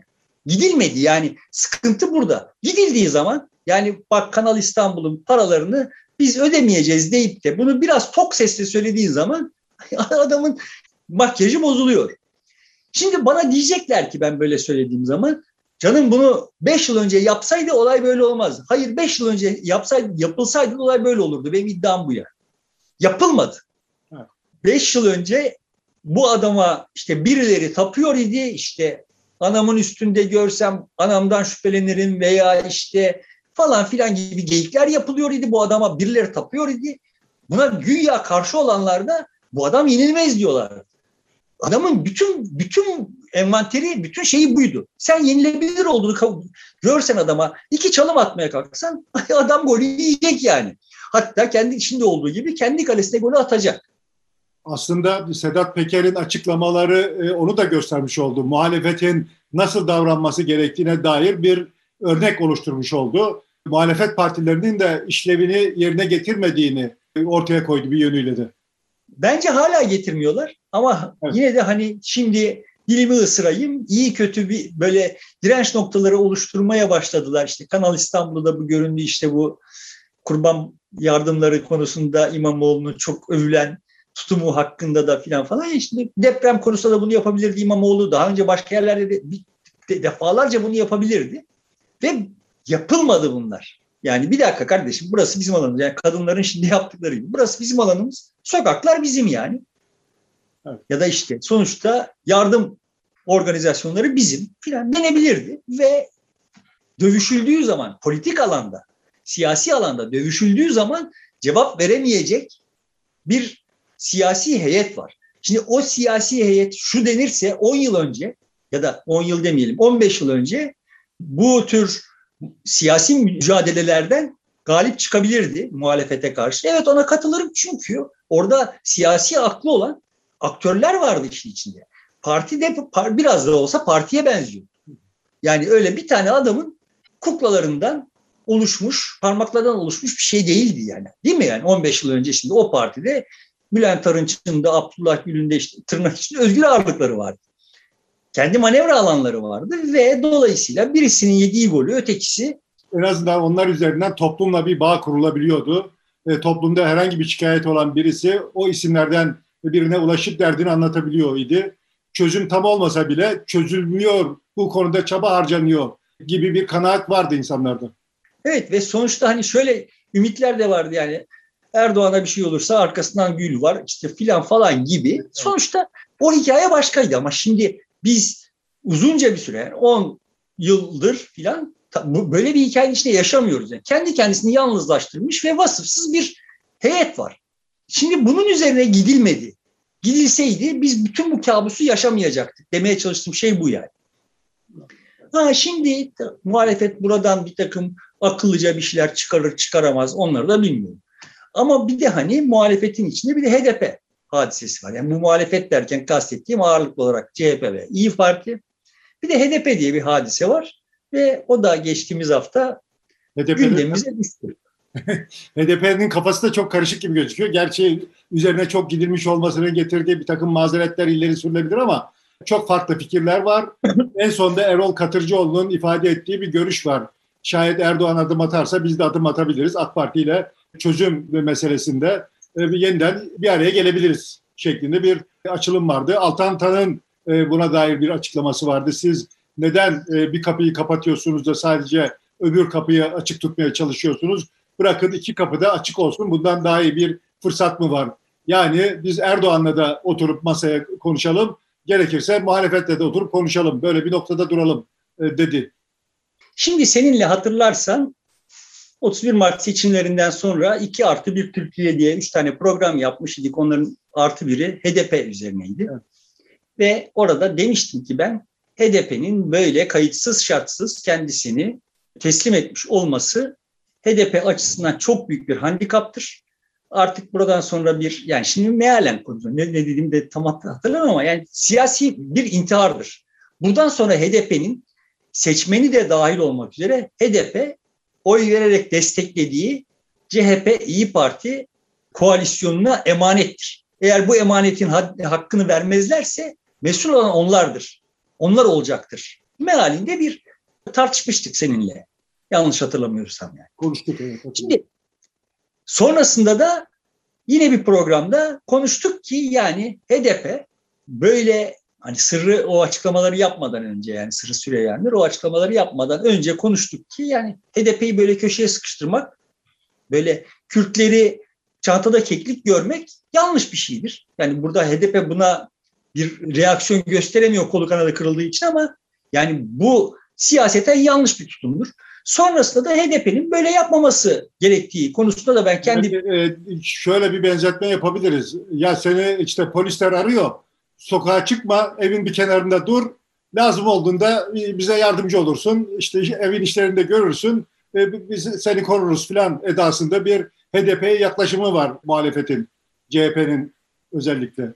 S2: Gidilmedi yani sıkıntı burada. Gidildiği zaman yani bak Kanal İstanbul'un paralarını biz ödemeyeceğiz deyip de bunu biraz tok sesle söylediğin zaman adamın makyajı bozuluyor. Şimdi bana diyecekler ki ben böyle söylediğim zaman canım bunu 5 yıl önce yapsaydı olay böyle olmaz. Hayır 5 yıl önce yapsaydı yapılsaydı olay böyle olurdu. Benim iddiam bu ya. Yapılmadı. 5 yıl önce bu adama işte birileri tapıyor idi işte anamın üstünde görsem anamdan şüphelenirim veya işte falan filan gibi geyikler yapılıyor idi. Bu adama birileri tapıyor idi. Buna güya karşı olanlar da bu adam yenilmez diyorlar. Adamın bütün bütün envanteri, bütün şeyi buydu. Sen yenilebilir olduğunu görsen adama iki çalım atmaya kalksan adam golü yiyecek yani. Hatta kendi içinde olduğu gibi kendi kalesine golü atacak
S1: aslında Sedat Peker'in açıklamaları e, onu da göstermiş oldu. Muhalefetin nasıl davranması gerektiğine dair bir örnek oluşturmuş oldu. Muhalefet partilerinin de işlevini yerine getirmediğini ortaya koydu bir yönüyle de.
S2: Bence hala getirmiyorlar ama evet. yine de hani şimdi dilimi ısırayım iyi kötü bir böyle direnç noktaları oluşturmaya başladılar. İşte Kanal İstanbul'da bu göründü işte bu kurban yardımları konusunda İmamoğlu'nu çok övülen tutumu hakkında da filan falan. İşte deprem konusunda da bunu yapabilirdi İmamoğlu. Daha önce başka yerlerde de, de defalarca bunu yapabilirdi. Ve yapılmadı bunlar. Yani bir dakika kardeşim burası bizim alanımız. Yani kadınların şimdi yaptıkları gibi. Burası bizim alanımız. Sokaklar bizim yani. Evet. Ya da işte sonuçta yardım organizasyonları bizim filan denebilirdi. Ve dövüşüldüğü zaman politik alanda, siyasi alanda dövüşüldüğü zaman cevap veremeyecek bir siyasi heyet var. Şimdi o siyasi heyet şu denirse 10 yıl önce ya da 10 yıl demeyelim 15 yıl önce bu tür siyasi mücadelelerden galip çıkabilirdi muhalefete karşı. Evet ona katılırım çünkü orada siyasi aklı olan aktörler vardı işin içinde. Parti de biraz da olsa partiye benziyor. Yani öyle bir tane adamın kuklalarından oluşmuş, parmaklardan oluşmuş bir şey değildi yani. Değil mi yani 15 yıl önce şimdi o partide Bülent Arınç'ın da Abdullah Gül'ün de işte tırnak içinde özgür ağırlıkları vardı. Kendi manevra alanları vardı ve dolayısıyla birisinin yediği golü ötekisi
S1: en azından onlar üzerinden toplumla bir bağ kurulabiliyordu. E, toplumda herhangi bir şikayet olan birisi o isimlerden birine ulaşıp derdini anlatabiliyor idi. Çözüm tam olmasa bile çözülmüyor, bu konuda çaba harcanıyor gibi bir kanaat vardı insanlarda.
S2: Evet ve sonuçta hani şöyle ümitler de vardı yani Erdoğan'a bir şey olursa arkasından gül var işte filan falan gibi. Sonuçta o hikaye başkaydı ama şimdi biz uzunca bir süre 10 yıldır filan böyle bir hikayenin içinde yaşamıyoruz. Yani kendi kendisini yalnızlaştırmış ve vasıfsız bir heyet var. Şimdi bunun üzerine gidilmedi. Gidilseydi biz bütün bu kabusu yaşamayacaktık. Demeye çalıştığım şey bu yani. Ha şimdi muhalefet buradan bir takım akıllıca bir şeyler çıkarır çıkaramaz onları da bilmiyorum. Ama bir de hani muhalefetin içinde bir de HDP hadisesi var. Yani bu muhalefet derken kastettiğim ağırlıklı olarak CHP ve İyi Parti. Bir de HDP diye bir hadise var ve o da geçtiğimiz hafta gündemimize düştü.
S1: HDP'nin kafası da çok karışık gibi gözüküyor. Gerçi üzerine çok gidilmiş olmasının getirdiği bir takım mazeretler ileri sürülebilir ama çok farklı fikirler var. en sonunda Erol Katırcıoğlu'nun ifade ettiği bir görüş var. Şayet Erdoğan adım atarsa biz de adım atabiliriz. AK Parti ile çözüm meselesinde e, yeniden bir araya gelebiliriz şeklinde bir açılım vardı. Altan Tan'ın e, buna dair bir açıklaması vardı. Siz neden e, bir kapıyı kapatıyorsunuz da sadece öbür kapıyı açık tutmaya çalışıyorsunuz? Bırakın iki kapı da açık olsun. Bundan daha iyi bir fırsat mı var? Yani biz Erdoğan'la da oturup masaya konuşalım. Gerekirse muhalefetle de oturup konuşalım. Böyle bir noktada duralım dedi.
S2: Şimdi seninle hatırlarsan 31 Mart seçimlerinden sonra 2 artı 1 Türkiye diye 3 tane program yapmış idik. Onların artı biri HDP üzerineydi. Evet. Ve orada demiştim ki ben HDP'nin böyle kayıtsız şartsız kendisini teslim etmiş olması HDP açısından çok büyük bir handikaptır. Artık buradan sonra bir yani şimdi mealen konuşuyorum. Ne, ne dediğimi de tam hatırlamam ama yani siyasi bir intihardır. Buradan sonra HDP'nin seçmeni de dahil olmak üzere HDP oy vererek desteklediği CHP İyi Parti koalisyonuna emanettir. Eğer bu emanetin hakkını vermezlerse mesul olan onlardır. Onlar olacaktır. Mealinde bir tartışmıştık seninle. Yanlış hatırlamıyorsam yani.
S1: Konuştuk evet.
S2: Şimdi sonrasında da yine bir programda konuştuk ki yani HDP böyle hani sırrı o açıklamaları yapmadan önce yani sırrı Süreyyanlar o açıklamaları yapmadan önce konuştuk ki yani HDP'yi böyle köşeye sıkıştırmak böyle Kürtleri çantada keklik görmek yanlış bir şeydir. Yani burada HDP buna bir reaksiyon gösteremiyor kolu kanadı kırıldığı için ama yani bu siyaseten yanlış bir tutumdur. Sonrasında da HDP'nin böyle yapmaması gerektiği konusunda da ben kendi...
S1: Evet, şöyle bir benzetme yapabiliriz. Ya seni işte polisler arıyor sokağa çıkma, evin bir kenarında dur. Lazım olduğunda bize yardımcı olursun. İşte evin işlerinde görürsün. Biz seni koruruz filan edasında bir HDP'ye yaklaşımı var muhalefetin, CHP'nin özellikle.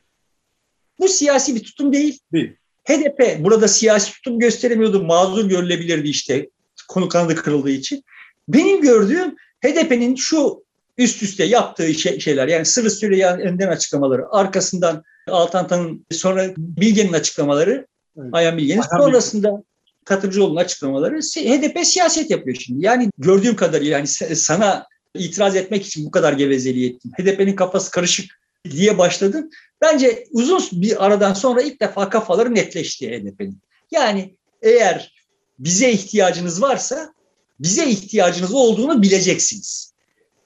S2: Bu siyasi bir tutum değil.
S1: Değil.
S2: HDP burada siyasi tutum gösteremiyordu. Mazur görülebilirdi işte konu kanadı kırıldığı için. Benim gördüğüm HDP'nin şu üst üste yaptığı şey, şeyler yani Sırrı Süreyyan'ın açıklamaları arkasından Altantan'ın sonra Bilge'nin açıklamaları, evet. Ayhan Bilge'nin sonrasında Katırcıoğlu'nun açıklamaları HDP siyaset yapıyor şimdi. Yani gördüğüm kadarıyla yani sana itiraz etmek için bu kadar gevezeliği ettim. HDP'nin kafası karışık diye başladım. Bence uzun bir aradan sonra ilk defa kafaları netleşti HDP'nin. Yani eğer bize ihtiyacınız varsa bize ihtiyacınız olduğunu bileceksiniz.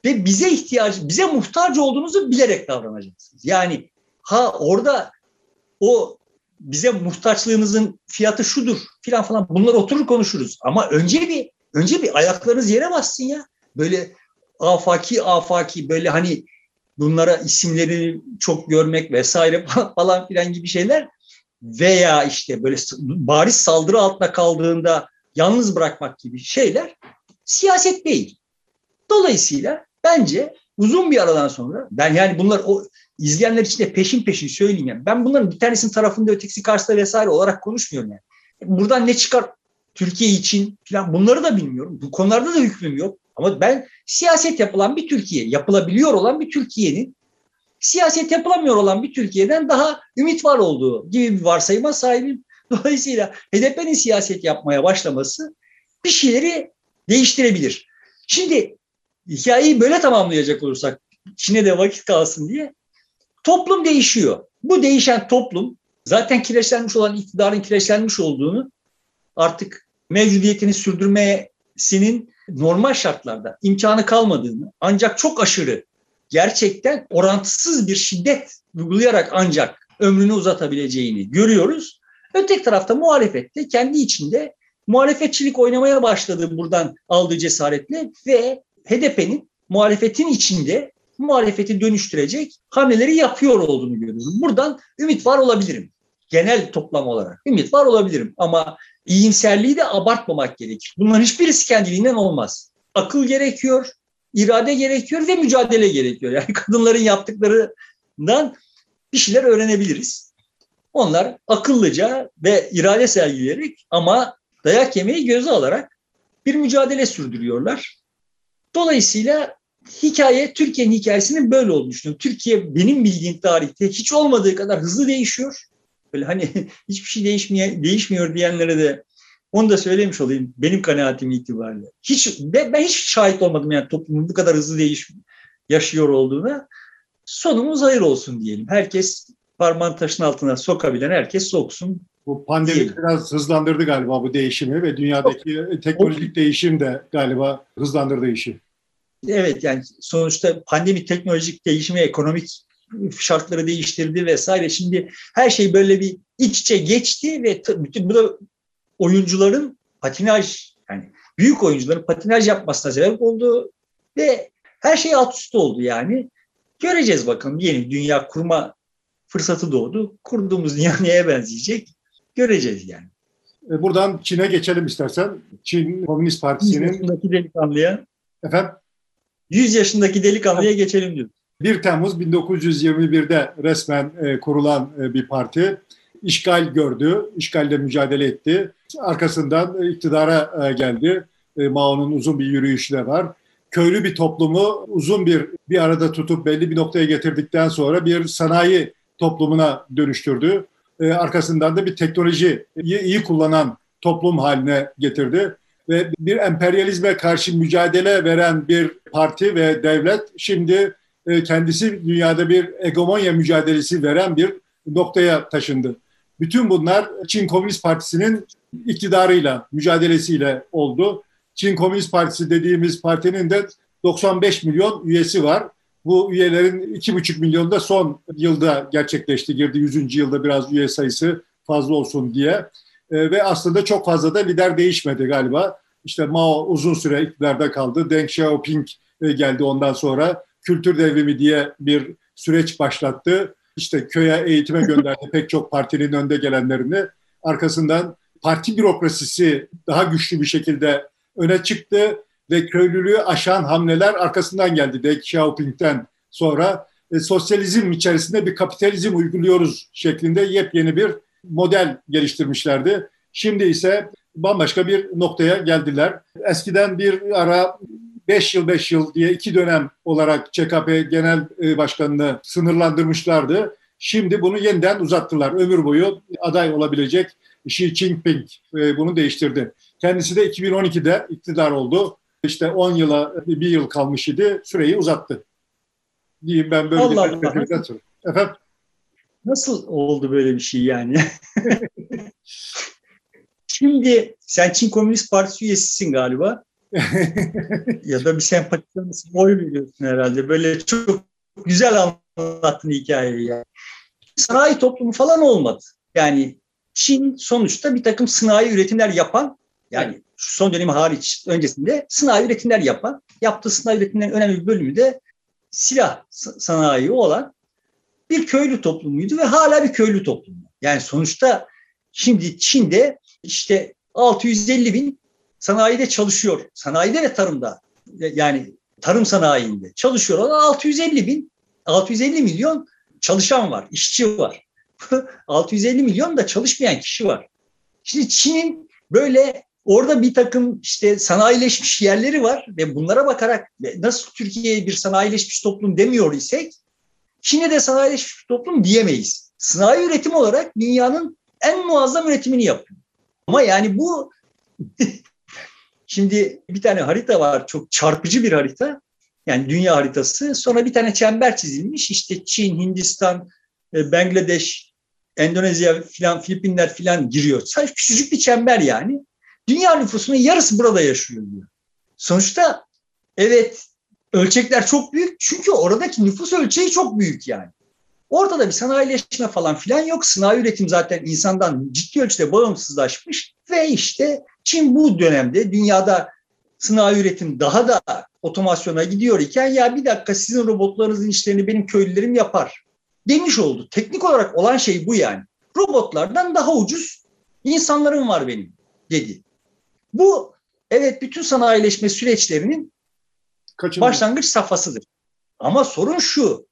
S2: Ve bize ihtiyacı, bize muhtaç olduğunuzu bilerek davranacaksınız. Yani Ha orada o bize muhtaçlığınızın fiyatı şudur filan falan bunlar oturur konuşuruz. Ama önce bir önce bir ayaklarınız yere bassın ya. Böyle afaki afaki böyle hani bunlara isimleri çok görmek vesaire falan filan gibi şeyler veya işte böyle bariz saldırı altında kaldığında yalnız bırakmak gibi şeyler siyaset değil. Dolayısıyla bence uzun bir aradan sonra ben yani bunlar o izleyenler için de peşin peşin söyleyeyim yani. Ben bunların bir tanesinin tarafında ötekisi karşısında vesaire olarak konuşmuyorum yani. Buradan ne çıkar Türkiye için falan bunları da bilmiyorum. Bu konularda da hükmüm yok. Ama ben siyaset yapılan bir Türkiye, yapılabiliyor olan bir Türkiye'nin siyaset yapılamıyor olan bir Türkiye'den daha ümit var olduğu gibi bir varsayıma sahibim. Dolayısıyla HDP'nin siyaset yapmaya başlaması bir şeyleri değiştirebilir. Şimdi hikayeyi böyle tamamlayacak olursak Çin'e de vakit kalsın diye toplum değişiyor. Bu değişen toplum zaten kireçlenmiş olan iktidarın kireçlenmiş olduğunu artık mevcudiyetini sürdürmesinin normal şartlarda imkanı kalmadığını ancak çok aşırı gerçekten orantısız bir şiddet uygulayarak ancak ömrünü uzatabileceğini görüyoruz. Öteki tarafta muhalefette kendi içinde muhalefetçilik oynamaya başladı buradan aldığı cesaretle ve HDP'nin muhalefetin içinde muhalefeti dönüştürecek hamleleri yapıyor olduğunu görüyorum. Buradan ümit var olabilirim. Genel toplam olarak ümit var olabilirim ama iyimserliği de abartmamak gerekir. Bunların hiçbirisi kendiliğinden olmaz. Akıl gerekiyor, irade gerekiyor ve mücadele gerekiyor. Yani kadınların yaptıklarından bir şeyler öğrenebiliriz. Onlar akıllıca ve irade sergileyerek ama dayak yemeyi göze alarak bir mücadele sürdürüyorlar. Dolayısıyla hikaye Türkiye'nin hikayesinin böyle olduğunu düşünüyorum. Türkiye benim bildiğim tarihte hiç olmadığı kadar hızlı değişiyor. Böyle hani hiçbir şey değişmiyor, değişmiyor diyenlere de onu da söylemiş olayım benim kanaatim itibariyle. Hiç ben, hiç şahit olmadım yani toplumun bu kadar hızlı değiş yaşıyor olduğuna. Sonumuz hayır olsun diyelim. Herkes parmağın taşın altına sokabilen herkes soksun.
S1: Bu pandemi diyelim. biraz hızlandırdı galiba bu değişimi ve dünyadaki o, teknolojik o, değişim de galiba hızlandırdı işi.
S2: Evet yani sonuçta pandemi teknolojik değişimi, ekonomik şartları değiştirdi vesaire. Şimdi her şey böyle bir iç içe geçti ve bütün bu da oyuncuların patinaj yani büyük oyuncuların patinaj yapmasına sebep oldu ve her şey alt üst oldu yani. Göreceğiz bakalım yeni dünya kurma fırsatı doğdu. Kurduğumuz dünya neye benzeyecek? Göreceğiz yani.
S1: E, buradan Çin'e geçelim istersen. Çin Komünist Partisi'nin...
S2: 100 yaşındaki delikanlıya.
S1: Efendim?
S2: 100 yaşındaki delikanlıya geçelim diyor.
S1: 1 Temmuz 1921'de resmen e, kurulan e, bir parti. İşgal gördü, işgalle mücadele etti. Arkasından iktidara e, geldi. E, Mao'nun uzun bir yürüyüşü de var. Köylü bir toplumu uzun bir bir arada tutup belli bir noktaya getirdikten sonra bir sanayi toplumuna dönüştürdü. E, arkasından da bir teknolojiyi iyi kullanan toplum haline getirdi ve bir emperyalizme karşı mücadele veren bir parti ve devlet şimdi e, kendisi dünyada bir hegemonya mücadelesi veren bir noktaya taşındı. Bütün bunlar Çin Komünist Partisi'nin iktidarıyla, mücadelesiyle oldu. Çin Komünist Partisi dediğimiz partinin de 95 milyon üyesi var. Bu üyelerin 2,5 milyonu da son yılda gerçekleşti. Girdi 100. yılda biraz üye sayısı fazla olsun diye. E, ve aslında çok fazla da lider değişmedi galiba. İşte Mao uzun süre iktidarda kaldı. Deng Xiaoping e, geldi ondan sonra. Kültür devrimi diye bir süreç başlattı. İşte köye eğitime gönderdi pek çok partinin önde gelenlerini. Arkasından parti bürokrasisi daha güçlü bir şekilde öne çıktı ve köylülüğü aşan hamleler arkasından geldi Deng Xiaoping'den sonra. E, sosyalizm içerisinde bir kapitalizm uyguluyoruz şeklinde yepyeni bir model geliştirmişlerdi. Şimdi ise bambaşka bir noktaya geldiler. Eskiden bir ara 5 yıl 5 yıl diye iki dönem olarak ÇKP Genel e, Başkanı'nı sınırlandırmışlardı. Şimdi bunu yeniden uzattılar. Ömür boyu aday olabilecek Xi Jinping e, bunu değiştirdi. Kendisi de 2012'de iktidar oldu. İşte 10 yıla bir yıl kalmış idi. Süreyi uzattı. Diyeyim ben böyle Allah bir Allah.
S2: Efendim? Nasıl oldu böyle bir şey yani? Şimdi sen Çin Komünist Partisi üyesisin galiba. ya da bir sempatizan mısın? Oy veriyorsun herhalde. Böyle çok güzel anlattın hikayeyi. Yani. Sanayi toplumu falan olmadı. Yani Çin sonuçta bir takım sanayi üretimler yapan yani şu son dönemi hariç öncesinde sanayi üretimler yapan, yaptığı sanayi üretimlerin önemli bir bölümü de silah sanayi olan bir köylü toplumuydu ve hala bir köylü toplumu. Yani sonuçta şimdi Çin'de işte 650 bin sanayide çalışıyor. Sanayide ve tarımda yani tarım sanayinde çalışıyor. 650 bin 650 milyon çalışan var, işçi var. 650 milyon da çalışmayan kişi var. Şimdi Çin'in böyle Orada bir takım işte sanayileşmiş yerleri var ve bunlara bakarak nasıl Türkiye'ye bir sanayileşmiş toplum demiyor isek Çin'e de sanayileşmiş toplum diyemeyiz. Sanayi üretim olarak dünyanın en muazzam üretimini yapıyor. Ama yani bu şimdi bir tane harita var çok çarpıcı bir harita. Yani dünya haritası. Sonra bir tane çember çizilmiş. İşte Çin, Hindistan, e, Bangladeş, Endonezya filan, Filipinler filan giriyor. Sadece küçücük bir çember yani. Dünya nüfusunun yarısı burada yaşıyor diyor. Sonuçta evet ölçekler çok büyük çünkü oradaki nüfus ölçeği çok büyük yani. Ortada bir sanayileşme falan filan yok. Sanayi üretim zaten insandan ciddi ölçüde bağımsızlaşmış ve işte Çin bu dönemde dünyada sanayi üretim daha da otomasyona gidiyor iken ya bir dakika sizin robotlarınızın işlerini benim köylülerim yapar demiş oldu. Teknik olarak olan şey bu yani. Robotlardan daha ucuz insanlarım var benim dedi. Bu evet bütün sanayileşme süreçlerinin Kaçın başlangıç safhasıdır. Ama sorun şu.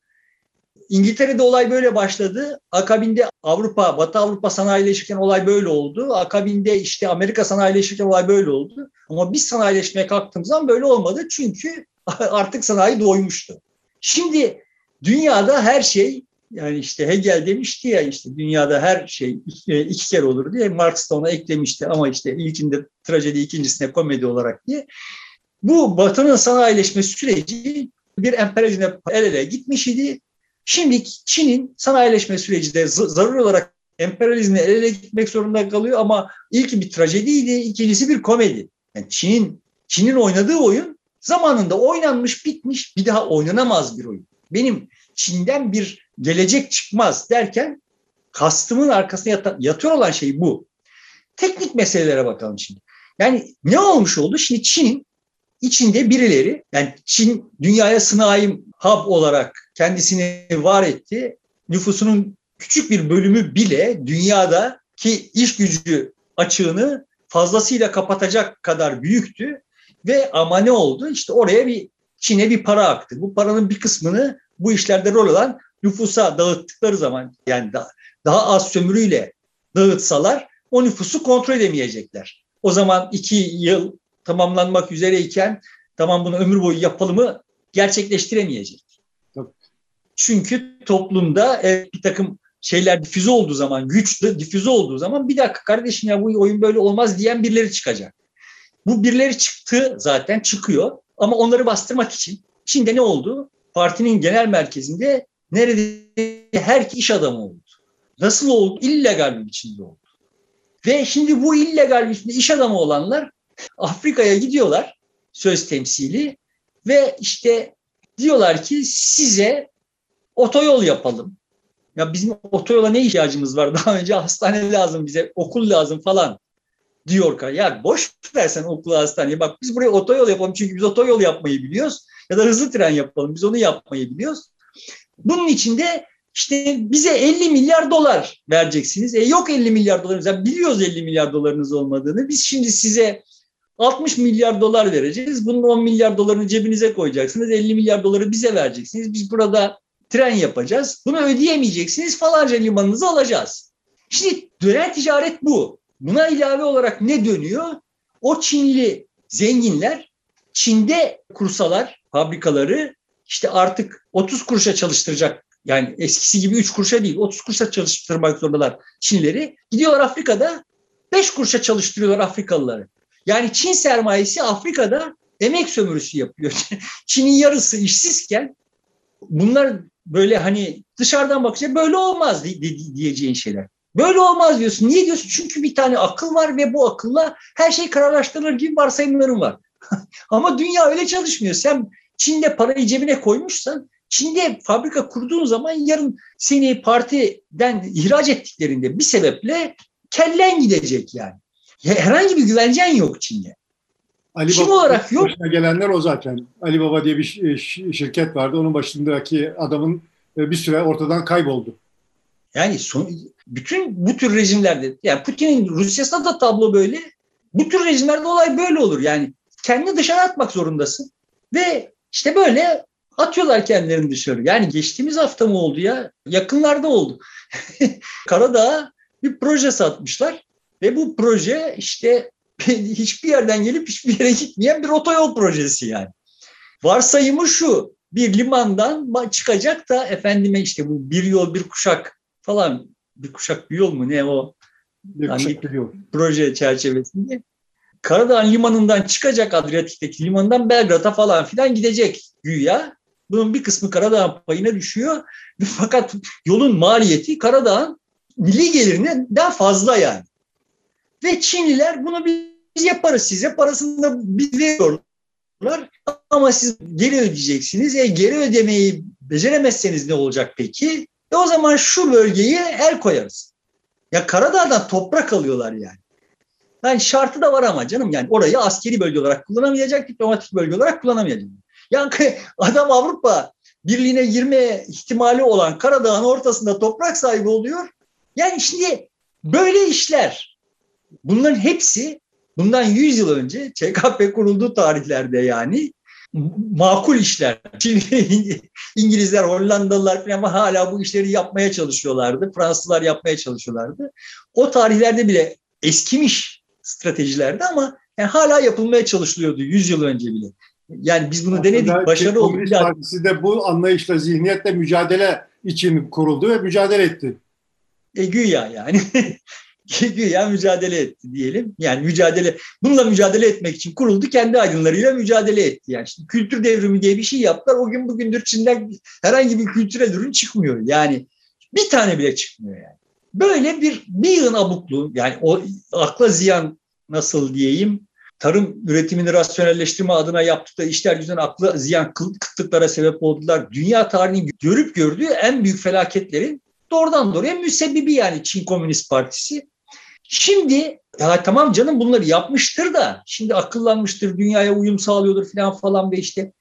S2: İngiltere'de olay böyle başladı. Akabinde Avrupa, Batı Avrupa sanayileşirken olay böyle oldu. Akabinde işte Amerika sanayileşirken olay böyle oldu. Ama biz sanayileşmeye kalktığımız zaman böyle olmadı. Çünkü artık sanayi doymuştu. Şimdi dünyada her şey yani işte Hegel demişti ya işte dünyada her şey iki, kere olur diye Marx da ona eklemişti ama işte ilkinde trajedi ikincisine komedi olarak diye. Bu Batı'nın sanayileşme süreci bir emperyalizmle el ele gitmiş idi. Şimdi Çin'in sanayileşme süreci de zaruri olarak emperyalizmle el ele gitmek zorunda kalıyor ama ilki bir trajediydi, ikincisi bir komedi. Yani Çin'in Çin'in oynadığı oyun zamanında oynanmış, bitmiş, bir daha oynanamaz bir oyun. Benim Çin'den bir gelecek çıkmaz derken kastımın arkasına yat yatıyor olan şey bu. Teknik meselelere bakalım şimdi. Yani ne olmuş oldu? Şimdi Çin'in içinde birileri yani Çin dünyaya sınayim hub olarak kendisini var etti. Nüfusunun küçük bir bölümü bile dünyada ki iş gücü açığını fazlasıyla kapatacak kadar büyüktü ve ama ne oldu? İşte oraya bir Çin'e bir para aktı. Bu paranın bir kısmını bu işlerde rol alan nüfusa dağıttıkları zaman yani daha, daha az sömürüyle dağıtsalar o nüfusu kontrol edemeyecekler. O zaman iki yıl tamamlanmak üzereyken tamam bunu ömür boyu yapalım mı gerçekleştiremeyecek. Çünkü toplumda e, bir takım şeyler difüze olduğu zaman, güçlü difüze olduğu zaman bir dakika kardeşim ya bu oyun böyle olmaz diyen birileri çıkacak. Bu birileri çıktı zaten çıkıyor ama onları bastırmak için Çin'de ne oldu? Partinin genel merkezinde neredeyse her iş adamı oldu. Nasıl oldu? İllegal bir biçimde oldu. Ve şimdi bu illegal bir iş adamı olanlar Afrika'ya gidiyorlar söz temsili ve işte diyorlar ki size otoyol yapalım. Ya bizim otoyola ne ihtiyacımız var? Daha önce hastane lazım bize, okul lazım falan diyor. Ya boş versen okulu hastaneye. Bak biz buraya otoyol yapalım çünkü biz otoyol yapmayı biliyoruz. Ya da hızlı tren yapalım. Biz onu yapmayı biliyoruz. Bunun içinde işte bize 50 milyar dolar vereceksiniz. E yok 50 milyar dolarınız. Yani biliyoruz 50 milyar dolarınız olmadığını. Biz şimdi size 60 milyar dolar vereceğiz. Bunun 10 milyar dolarını cebinize koyacaksınız. 50 milyar doları bize vereceksiniz. Biz burada tren yapacağız. Bunu ödeyemeyeceksiniz. Falanca limanınızı alacağız. Şimdi döner ticaret bu. Buna ilave olarak ne dönüyor? O Çinli zenginler Çin'de kursalar, fabrikaları işte artık 30 kuruşa çalıştıracak yani eskisi gibi 3 kuruşa değil 30 kuruşa çalıştırmak zorundalar Çinleri. Gidiyorlar Afrika'da 5 kuruşa çalıştırıyorlar Afrikalıları. Yani Çin sermayesi Afrika'da emek sömürüsü yapıyor. Çin'in yarısı işsizken bunlar böyle hani dışarıdan bakınca böyle olmaz diyeceğin şeyler. Böyle olmaz diyorsun. Niye diyorsun? Çünkü bir tane akıl var ve bu akılla her şey kararlaştırılır gibi varsayımların var. Ama dünya öyle çalışmıyor. Sen Çin'de parayı cebine koymuşsan Çin'de fabrika kurduğun zaman yarın seni partiden ihraç ettiklerinde bir sebeple kellen gidecek yani. Herhangi bir güvencen yok Çin'de.
S1: Ali Kim Baba olarak yok. Başına gelenler o zaten. Ali Baba diye bir şirket vardı. Onun başındaki adamın e, bir süre ortadan kayboldu.
S2: Yani son, bütün bu tür rejimlerde yani Putin'in Rusya'sında da tablo böyle. Bu tür rejimlerde olay böyle olur. Yani kendini dışarı atmak zorundasın. Ve işte böyle atıyorlar kendilerini dışarı. Yani geçtiğimiz hafta mı oldu ya? Yakınlarda oldu. Karadağ'a bir proje satmışlar. Ve bu proje işte hiçbir yerden gelip hiçbir yere gitmeyen bir otoyol projesi yani. Varsayımı şu, bir limandan çıkacak da efendime işte bu bir yol bir kuşak falan bir kuşak bir yol mu ne o
S1: bir kuşak bir yol.
S2: proje çerçevesinde Karadağ limanından çıkacak Adriyatik'teki limandan Belgrad'a falan filan gidecek güya. Bunun bir kısmı Karadağ'ın payına düşüyor. Fakat yolun maliyeti Karadağ'ın milli gelirinden fazla yani. Ve Çinliler bunu biz yaparız size parasını da biz veriyorlar ama siz geri ödeyeceksiniz. E geri ödemeyi beceremezseniz ne olacak peki? E o zaman şu bölgeyi el koyarız. Ya Karadağ'dan toprak alıyorlar yani. Yani şartı da var ama canım yani orayı askeri bölge olarak kullanamayacak, diplomatik bölge olarak kullanamayacak. Yani adam Avrupa Birliği'ne girme ihtimali olan Karadağ'ın ortasında toprak sahibi oluyor. Yani şimdi böyle işler bunların hepsi bundan 100 yıl önce ÇKP kurulduğu tarihlerde yani makul işler. Şimdi İngilizler, Hollandalılar falan hala bu işleri yapmaya çalışıyorlardı. Fransızlar yapmaya çalışıyorlardı. O tarihlerde bile eskimiş stratejilerdi ama yani hala yapılmaya çalışılıyordu 100 yıl önce bile. Yani biz bunu Aslında denedik, başarılı
S1: oldu. Komünist Partisi de bu anlayışla, zihniyetle mücadele için kuruldu ve mücadele etti.
S2: E güya yani. güya mücadele etti diyelim. Yani mücadele, bununla mücadele etmek için kuruldu, kendi aydınlarıyla mücadele etti. Yani şimdi kültür devrimi diye bir şey yaptılar. O gün bugündür Çin'den herhangi bir kültürel ürün çıkmıyor. Yani bir tane bile çıkmıyor yani. Böyle bir bir yığın abukluğu yani o akla ziyan nasıl diyeyim tarım üretimini rasyonelleştirme adına yaptıkları işler yüzünden aklı ziyan kıtlıklara sebep oldular. Dünya tarihinin görüp gördüğü en büyük felaketlerin doğrudan doğruya müsebbibi yani Çin Komünist Partisi. Şimdi ya tamam canım bunları yapmıştır da şimdi akıllanmıştır, dünyaya uyum sağlıyordur falan falan ve işte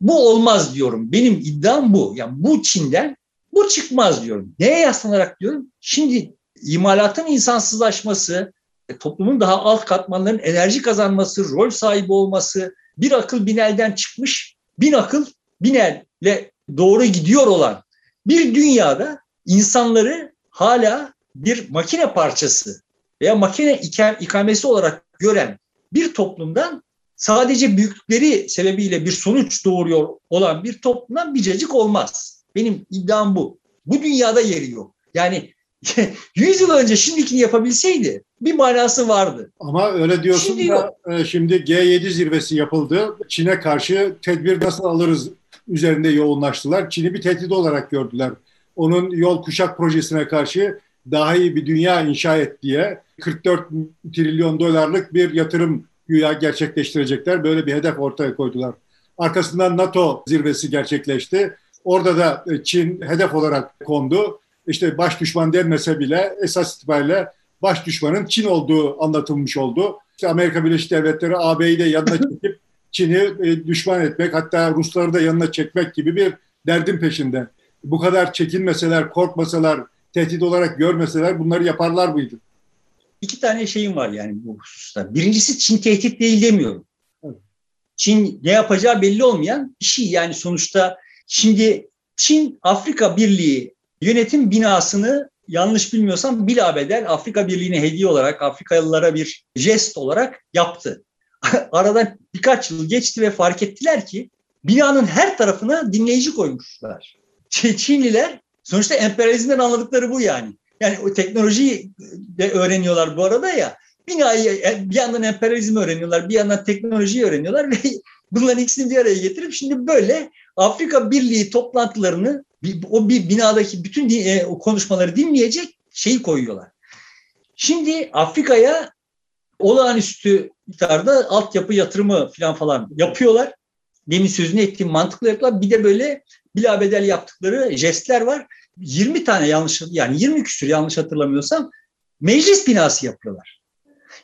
S2: bu olmaz diyorum. Benim iddiam bu. Yani bu Çin'den bu çıkmaz diyorum. Neye yaslanarak diyorum? Şimdi imalatın insansızlaşması, e, toplumun daha alt katmanların enerji kazanması, rol sahibi olması, bir akıl binelden çıkmış, bin akıl binelle doğru gidiyor olan bir dünyada insanları hala bir makine parçası veya makine ikamesi olarak gören bir toplumdan sadece büyüklükleri sebebiyle bir sonuç doğuruyor olan bir toplumdan bircecik olmaz. Benim iddiam bu. Bu dünyada yeri yok. Yani 100 yıl önce şimdikini yapabilseydi bir manası vardı.
S1: Ama öyle diyorsun şimdi da yok. E, şimdi G7 zirvesi yapıldı. Çin'e karşı tedbir nasıl alırız üzerinde yoğunlaştılar. Çin'i bir tehdit olarak gördüler. Onun yol kuşak projesine karşı daha iyi bir dünya inşa et diye 44 trilyon dolarlık bir yatırım güya gerçekleştirecekler. Böyle bir hedef ortaya koydular. Arkasından NATO zirvesi gerçekleşti. Orada da e, Çin hedef olarak kondu. İşte baş düşman denmese bile esas itibariyle baş düşmanın Çin olduğu anlatılmış oldu. İşte Amerika Birleşik Devletleri AB'yi de yanına çekip Çin'i e, düşman etmek hatta Rusları da yanına çekmek gibi bir derdin peşinde. Bu kadar çekinmeseler, korkmasalar, tehdit olarak görmeseler bunları yaparlar mıydı?
S2: İki tane şeyim var yani bu hususta. Birincisi Çin tehdit değil demiyorum. Çin ne yapacağı belli olmayan bir şey yani sonuçta şimdi Çin Afrika Birliği yönetim binasını yanlış bilmiyorsam bilabedel Afrika Birliği'ne hediye olarak Afrikalılara bir jest olarak yaptı. Aradan birkaç yıl geçti ve fark ettiler ki binanın her tarafına dinleyici koymuşlar. Çinliler sonuçta emperyalizmden anladıkları bu yani. Yani o teknolojiyi de öğreniyorlar bu arada ya. Binayı bir yandan emperyalizmi öğreniyorlar, bir yandan teknolojiyi öğreniyorlar ve bunların ikisini bir araya getirip şimdi böyle Afrika Birliği toplantılarını o bir binadaki bütün e, o konuşmaları dinleyecek şeyi koyuyorlar. Şimdi Afrika'ya olağanüstü miktarda altyapı yatırımı falan falan yapıyorlar. Demin sözünü ettiğim mantıklı yapıyorlar. Bir de böyle bilabedel yaptıkları jestler var. 20 tane yanlış yani 20 küsür yanlış hatırlamıyorsam meclis binası yapıyorlar.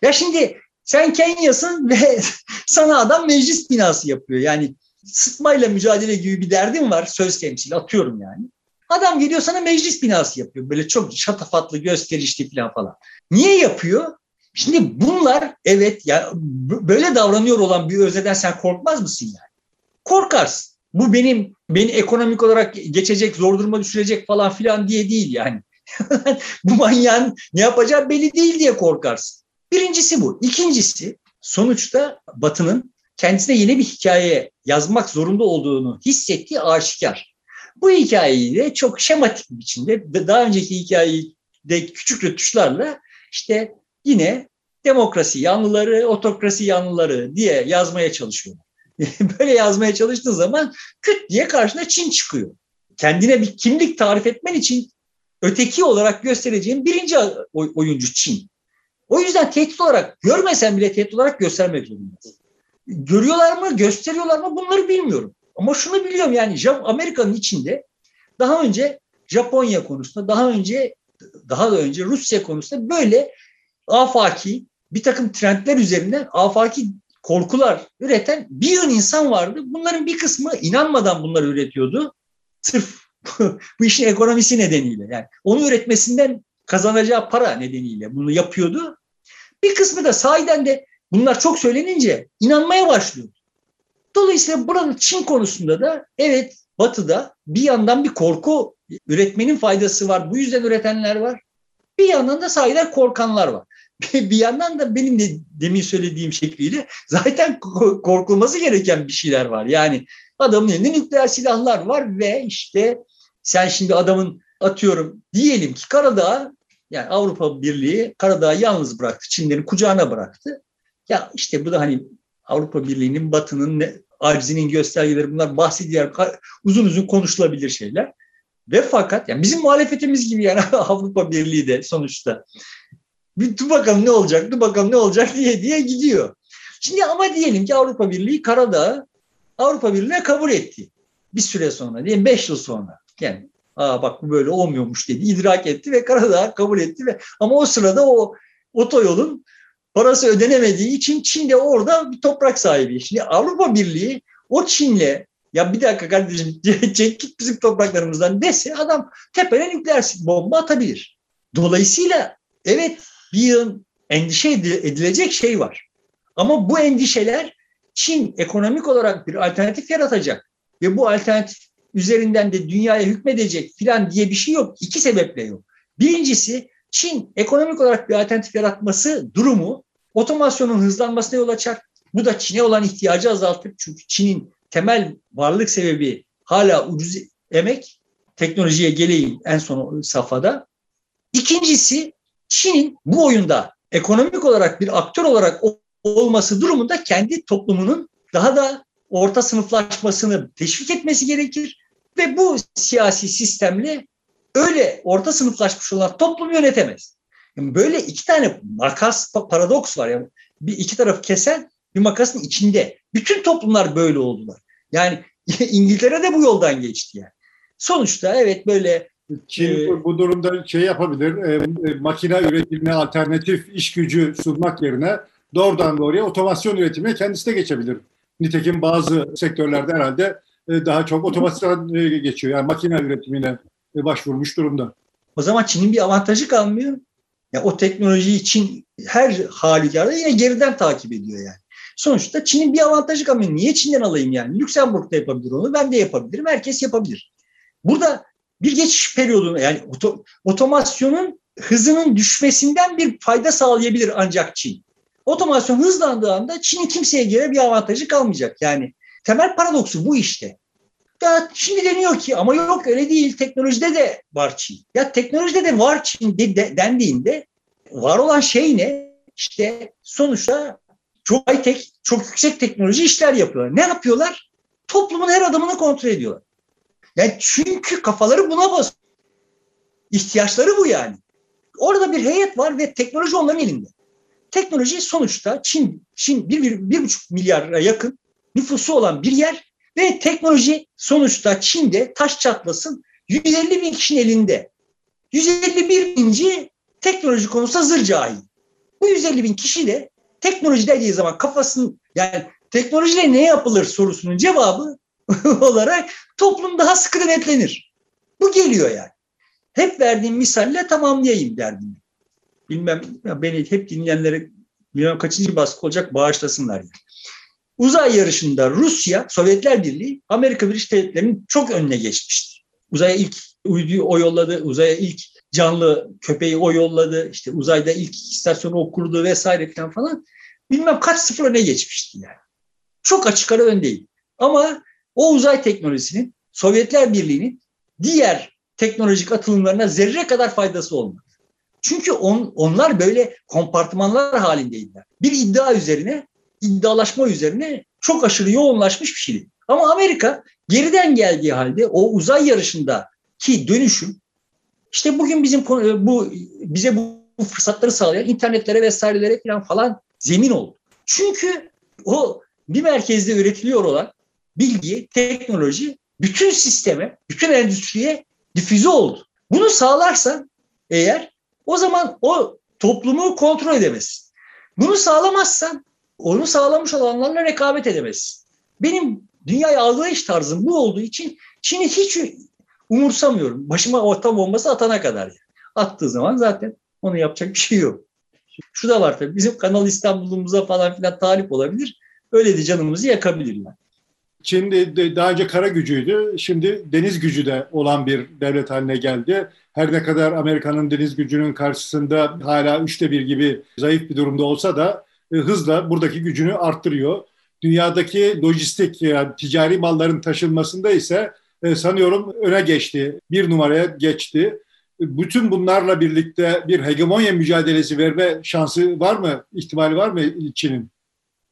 S2: Ya şimdi sen Kenya'sın ve sana adam meclis binası yapıyor. Yani sıtmayla mücadele gibi bir derdin var söz temsil atıyorum yani. Adam geliyor sana meclis binası yapıyor. Böyle çok şatafatlı, gösterişli falan falan. Niye yapıyor? Şimdi bunlar evet ya böyle davranıyor olan bir özneden sen korkmaz mısın yani? Korkarsın. Bu benim beni ekonomik olarak geçecek, zor duruma düşürecek falan filan diye değil yani. Bu manyağın ne yapacağı belli değil diye korkarsın. Birincisi bu. İkincisi sonuçta Batı'nın kendisine yeni bir hikaye yazmak zorunda olduğunu hissettiği aşikar. Bu hikayeyi de çok şematik bir biçimde daha önceki hikayeyi de küçük rötuşlarla işte yine demokrasi yanlıları, otokrasi yanlıları diye yazmaya çalışıyor. Böyle yazmaya çalıştığın zaman küt diye karşına Çin çıkıyor. Kendine bir kimlik tarif etmen için öteki olarak göstereceğin birinci oyuncu Çin. O yüzden tehdit olarak görmesen bile tehdit olarak göstermek zorundasın. Görüyorlar mı, gösteriyorlar mı bunları bilmiyorum. Ama şunu biliyorum yani Amerika'nın içinde daha önce Japonya konusunda, daha önce daha da önce Rusya konusunda böyle afaki bir takım trendler üzerinden afaki korkular üreten bir yığın insan vardı. Bunların bir kısmı inanmadan bunları üretiyordu. Sırf bu işin ekonomisi nedeniyle. Yani onu üretmesinden kazanacağı para nedeniyle bunu yapıyordu. Bir kısmı da sahiden de bunlar çok söylenince inanmaya başlıyordu. Dolayısıyla buranın Çin konusunda da evet Batı'da bir yandan bir korku üretmenin faydası var. Bu yüzden üretenler var. Bir yandan da sahiden korkanlar var. bir yandan da benim de demin söylediğim şekliyle zaten korkulması gereken bir şeyler var. Yani adamın elinde nükleer silahlar var ve işte sen şimdi adamın atıyorum diyelim ki Karadağ yani Avrupa Birliği Karadağ'ı yalnız bıraktı. Çinlerin kucağına bıraktı. Ya işte bu da hani Avrupa Birliği'nin batının acizinin göstergeleri bunlar bahsediyor. Uzun uzun konuşulabilir şeyler. Ve fakat yani bizim muhalefetimiz gibi yani Avrupa Birliği de sonuçta bir dur bakalım ne olacak, dur bakalım ne olacak diye diye gidiyor. Şimdi ama diyelim ki Avrupa Birliği Karadağ'ı Avrupa Birliği'ne kabul etti. Bir süre sonra, diyelim beş yıl sonra. Yani Aa bak bu böyle olmuyormuş dedi. idrak etti ve Karadağ kabul etti ve ama o sırada o otoyolun parası ödenemediği için Çin de orada bir toprak sahibi. Şimdi Avrupa Birliği o Çin'le ya bir dakika kardeşim çek git bizim topraklarımızdan dese adam tepene nükleer bomba atabilir. Dolayısıyla evet bir yıl endişe edilecek şey var. Ama bu endişeler Çin ekonomik olarak bir alternatif yaratacak ve bu alternatif üzerinden de dünyaya hükmedecek filan diye bir şey yok. İki sebeple yok. Birincisi Çin ekonomik olarak bir alternatif yaratması durumu otomasyonun hızlanmasına yol açar. Bu da Çin'e olan ihtiyacı azaltır. Çünkü Çin'in temel varlık sebebi hala ucuz emek. Teknolojiye geleyim en son safhada. İkincisi Çin'in bu oyunda ekonomik olarak bir aktör olarak olması durumunda kendi toplumunun daha da orta sınıflaşmasını teşvik etmesi gerekir ve bu siyasi sistemle öyle orta sınıflaşmış olan toplum yönetemez. Yani böyle iki tane makas paradoks var. Yani bir iki taraf kesen bir makasın içinde. Bütün toplumlar böyle oldular. Yani İngiltere de bu yoldan geçti yani. Sonuçta evet böyle
S1: Çin e, bu durumda şey yapabilir, e, e, makine üretimine alternatif iş gücü sunmak yerine doğrudan doğruya otomasyon üretimine kendisi de geçebilir. Nitekim bazı sektörlerde herhalde e, daha çok otomasyon e, geçiyor. Yani makine üretimine e, başvurmuş durumda.
S2: O zaman Çin'in bir avantajı kalmıyor. Ya o teknolojiyi Çin her halükarda yine geriden takip ediyor yani. Sonuçta Çin'in bir avantajı kalmıyor. Niye Çin'den alayım yani? Lüksemburg'da yapabilir onu, ben de yapabilirim, herkes yapabilir. Burada bir geçiş periyodunu yani otomasyonun hızının düşmesinden bir fayda sağlayabilir ancak Çin. Otomasyon hızlandığı anda Çin'in kimseye göre bir avantajı kalmayacak. Yani temel paradoksu bu işte. Ya şimdi deniyor ki ama yok öyle değil teknolojide de var Çin. Ya teknolojide de var Çin de, de, dendiğinde var olan şey ne? İşte sonuçta çok high tech, çok yüksek teknoloji işler yapıyorlar. Ne yapıyorlar? Toplumun her adımını kontrol ediyorlar. Yani çünkü kafaları buna bas. İhtiyaçları bu yani. Orada bir heyet var ve teknoloji onların elinde. Teknoloji sonuçta Çin, Çin bir, bir, bir buçuk milyara yakın nüfusu olan bir yer ve teknoloji sonuçta Çin'de taş çatlasın 150 bin kişinin elinde. 151 binci teknoloji konusunda zır cahil. Bu 150 bin kişi de teknoloji dediği zaman kafasının yani teknolojiyle ne yapılır sorusunun cevabı olarak toplum daha sıkı denetlenir. Bu geliyor yani. Hep verdiğim misalle tamamlayayım derdim. Bilmem beni hep dinleyenlere bilmem kaçıncı baskı olacak bağışlasınlar. Yani. Uzay yarışında Rusya, Sovyetler Birliği, Amerika Birleşik Devletleri'nin çok önüne geçmiştir. Uzaya ilk uyduyu o yolladı, uzaya ilk canlı köpeği o yolladı. İşte uzayda ilk istasyonu o kurdu vesaire falan falan. Bilmem kaç sıfır öne geçmişti yani. Çok açık ara öndeyim. Ama o uzay teknolojisinin Sovyetler Birliği'nin diğer teknolojik atılımlarına zerre kadar faydası olmadı. Çünkü on, onlar böyle kompartmanlar halindeydiler. Bir iddia üzerine, iddialaşma üzerine çok aşırı yoğunlaşmış bir şeydi. Ama Amerika geriden geldiği halde o uzay yarışındaki dönüşüm işte bugün bizim bu bize bu fırsatları sağlayan internetlere vesairelere falan falan zemin oldu. Çünkü o bir merkezde üretiliyor olan bilgi, teknoloji bütün sisteme, bütün endüstriye difüze oldu. Bunu sağlarsan eğer o zaman o toplumu kontrol edemezsin. Bunu sağlamazsan onu sağlamış olanlarla rekabet edemezsin. Benim dünyayı algılayış tarzım bu olduğu için Çin'i hiç umursamıyorum. Başıma orta bombası atana kadar. Yani. Attığı zaman zaten onu yapacak bir şey yok. Şu da var tabii bizim Kanal İstanbul'umuza falan filan talip olabilir. Öyle de canımızı yakabilirler.
S1: Çin daha önce kara gücüydü. Şimdi deniz gücü de olan bir devlet haline geldi. Her ne kadar Amerika'nın deniz gücünün karşısında hala üçte bir gibi zayıf bir durumda olsa da e, hızla buradaki gücünü arttırıyor. Dünyadaki lojistik yani ticari malların taşınmasında ise e, sanıyorum öne geçti. Bir numaraya geçti. Bütün bunlarla birlikte bir hegemonya mücadelesi verme şansı var mı? İhtimali var mı Çin'in?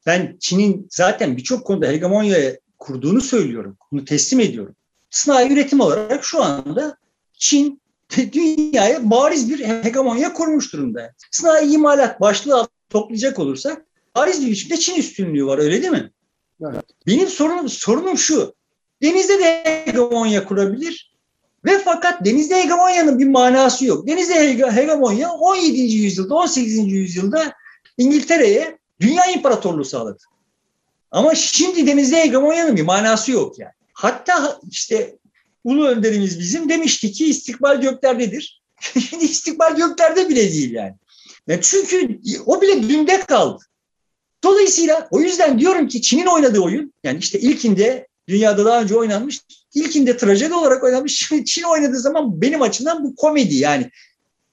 S2: Ben Çin'in zaten birçok konuda hegemonya kurduğunu söylüyorum. Bunu teslim ediyorum. Sanayi üretim olarak şu anda Çin dünyaya bariz bir hegemonya kurmuş durumda. Sanayi imalat başlığı toplayacak olursak bariz bir biçimde Çin üstünlüğü var öyle değil mi? Evet. Benim sorunum, sorunum şu. Denizde de hegemonya kurabilir ve fakat denizde hegemonyanın bir manası yok. Denizde hegemonya 17. yüzyılda 18. yüzyılda İngiltere'ye dünya imparatorluğu sağladı. Ama şimdi denizde hegemonyanın bir manası yok yani. Hatta işte ulu önderimiz bizim demişti ki istikbal göklerdedir. şimdi istikbal göklerde bile değil yani. yani. Çünkü o bile dünde kaldı. Dolayısıyla o yüzden diyorum ki Çin'in oynadığı oyun yani işte ilkinde dünyada daha önce oynanmış ilkinde trajedi olarak oynanmış. Çin oynadığı zaman benim açımdan bu komedi yani.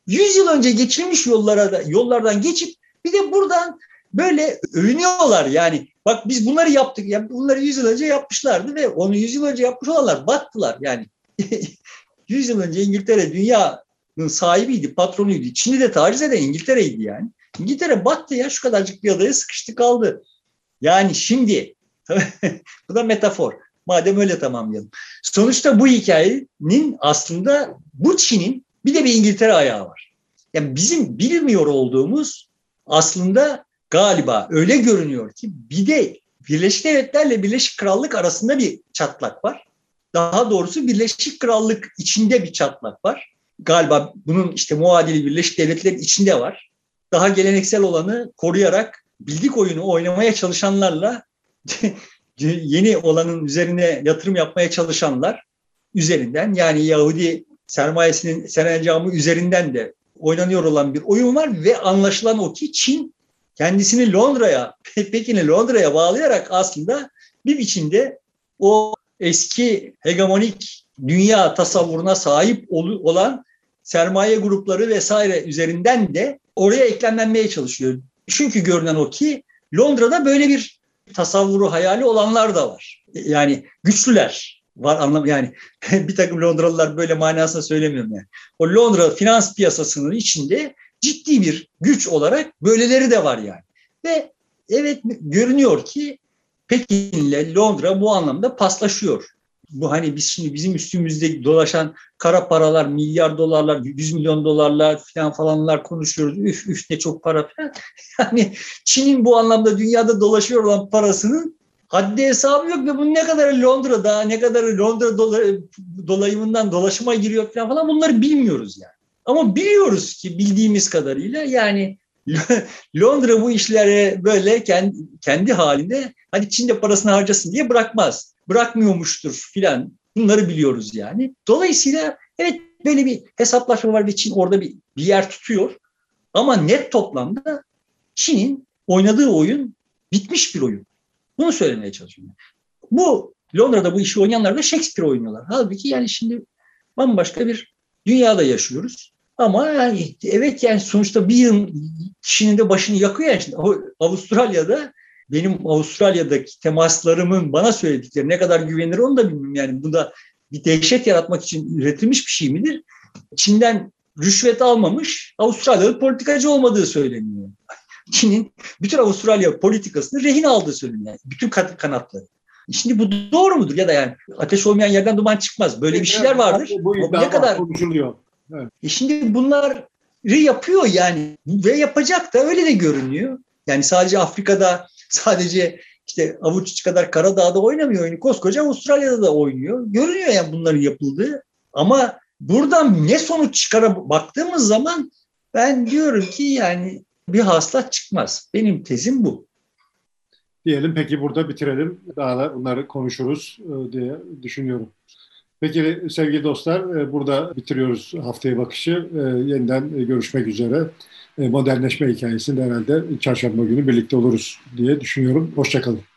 S2: 100 yıl önce geçilmiş yollara da, yollardan geçip bir de buradan böyle övünüyorlar yani. Bak biz bunları yaptık. Ya bunları 100 yıl önce yapmışlardı ve onu 100 yıl önce yapmış olanlar battılar. Yani 100 yıl önce İngiltere dünyanın sahibiydi, patronuydu. Çin'i de taciz eden İngiltere'ydi yani. İngiltere battı ya şu kadarcık bir adaya sıkıştı kaldı. Yani şimdi bu da metafor. Madem öyle tamamlayalım. Sonuçta bu hikayenin aslında bu Çin'in bir de bir İngiltere ayağı var. Yani bizim bilmiyor olduğumuz aslında galiba öyle görünüyor ki bir de Birleşik Devletlerle Birleşik Krallık arasında bir çatlak var. Daha doğrusu Birleşik Krallık içinde bir çatlak var. Galiba bunun işte muadili Birleşik Devletler içinde var. Daha geleneksel olanı koruyarak bildik oyunu oynamaya çalışanlarla yeni olanın üzerine yatırım yapmaya çalışanlar üzerinden yani Yahudi sermayesinin serencamı üzerinden de oynanıyor olan bir oyun var ve anlaşılan o ki Çin kendisini Londra'ya, Pekin'i Londra'ya bağlayarak aslında bir biçimde o eski hegemonik dünya tasavvuruna sahip olan sermaye grupları vesaire üzerinden de oraya eklemlenmeye çalışıyor. Çünkü görünen o ki Londra'da böyle bir tasavvuru hayali olanlar da var. Yani güçlüler var anlam yani bir takım Londralılar böyle manasında söylemiyorum yani. O Londra finans piyasasının içinde ciddi bir güç olarak böyleleri de var yani. Ve evet görünüyor ki Pekin'le Londra bu anlamda paslaşıyor. Bu hani biz şimdi bizim üstümüzde dolaşan kara paralar, milyar dolarlar, 100 milyon dolarlar falan falanlar konuşuyoruz. Üf üf ne çok para falan. Yani Çin'in bu anlamda dünyada dolaşıyor olan parasının haddi hesabı yok ve bu ne kadar Londra'da, ne kadar Londra dolayımından dolaşıma giriyor falan falan bunları bilmiyoruz yani. Ama biliyoruz ki bildiğimiz kadarıyla yani Londra bu işlere böyle kendi, kendi halinde hani Çin'de parasını harcasın diye bırakmaz. Bırakmıyormuştur filan. Bunları biliyoruz yani. Dolayısıyla evet böyle bir hesaplaşma var ve Çin orada bir, bir yer tutuyor. Ama net toplamda Çin'in oynadığı oyun bitmiş bir oyun. Bunu söylemeye çalışıyorum. Bu Londra'da bu işi oynayanlar da Shakespeare oynuyorlar. Halbuki yani şimdi bambaşka bir dünyada yaşıyoruz. Ama yani, evet yani sonuçta bir yıl kişinin de başını yakıyor yani. Şimdi Avustralya'da benim Avustralya'daki temaslarımın bana söyledikleri ne kadar güvenilir onu da bilmiyorum. Yani bunda bir dehşet yaratmak için üretilmiş bir şey midir? Çin'den rüşvet almamış Avustralyalı politikacı olmadığı söyleniyor. Çin'in bütün Avustralya politikasını rehin aldığı söyleniyor. bütün kanatları. Şimdi bu doğru mudur? Ya da yani ateş olmayan yerden duman çıkmaz. Böyle bir şeyler vardır.
S1: Bu ne kadar konuşuluyor.
S2: Evet. E şimdi bunları yapıyor yani ve yapacak da öyle de görünüyor. Yani sadece Afrika'da sadece işte avuç kadar Karadağ'da oynamıyor oyunu. Koskoca Avustralya'da da oynuyor. Görünüyor yani bunların yapıldığı. Ama buradan ne sonuç çıkara baktığımız zaman ben diyorum ki yani bir haslat çıkmaz. Benim tezim bu.
S1: Diyelim peki burada bitirelim. Daha da bunları konuşuruz e, diye düşünüyorum. Peki sevgili dostlar e, burada bitiriyoruz haftaya bakışı. E, yeniden görüşmek üzere. Modernleşme hikayesinde herhalde çarşamba günü birlikte oluruz diye düşünüyorum. Hoşçakalın.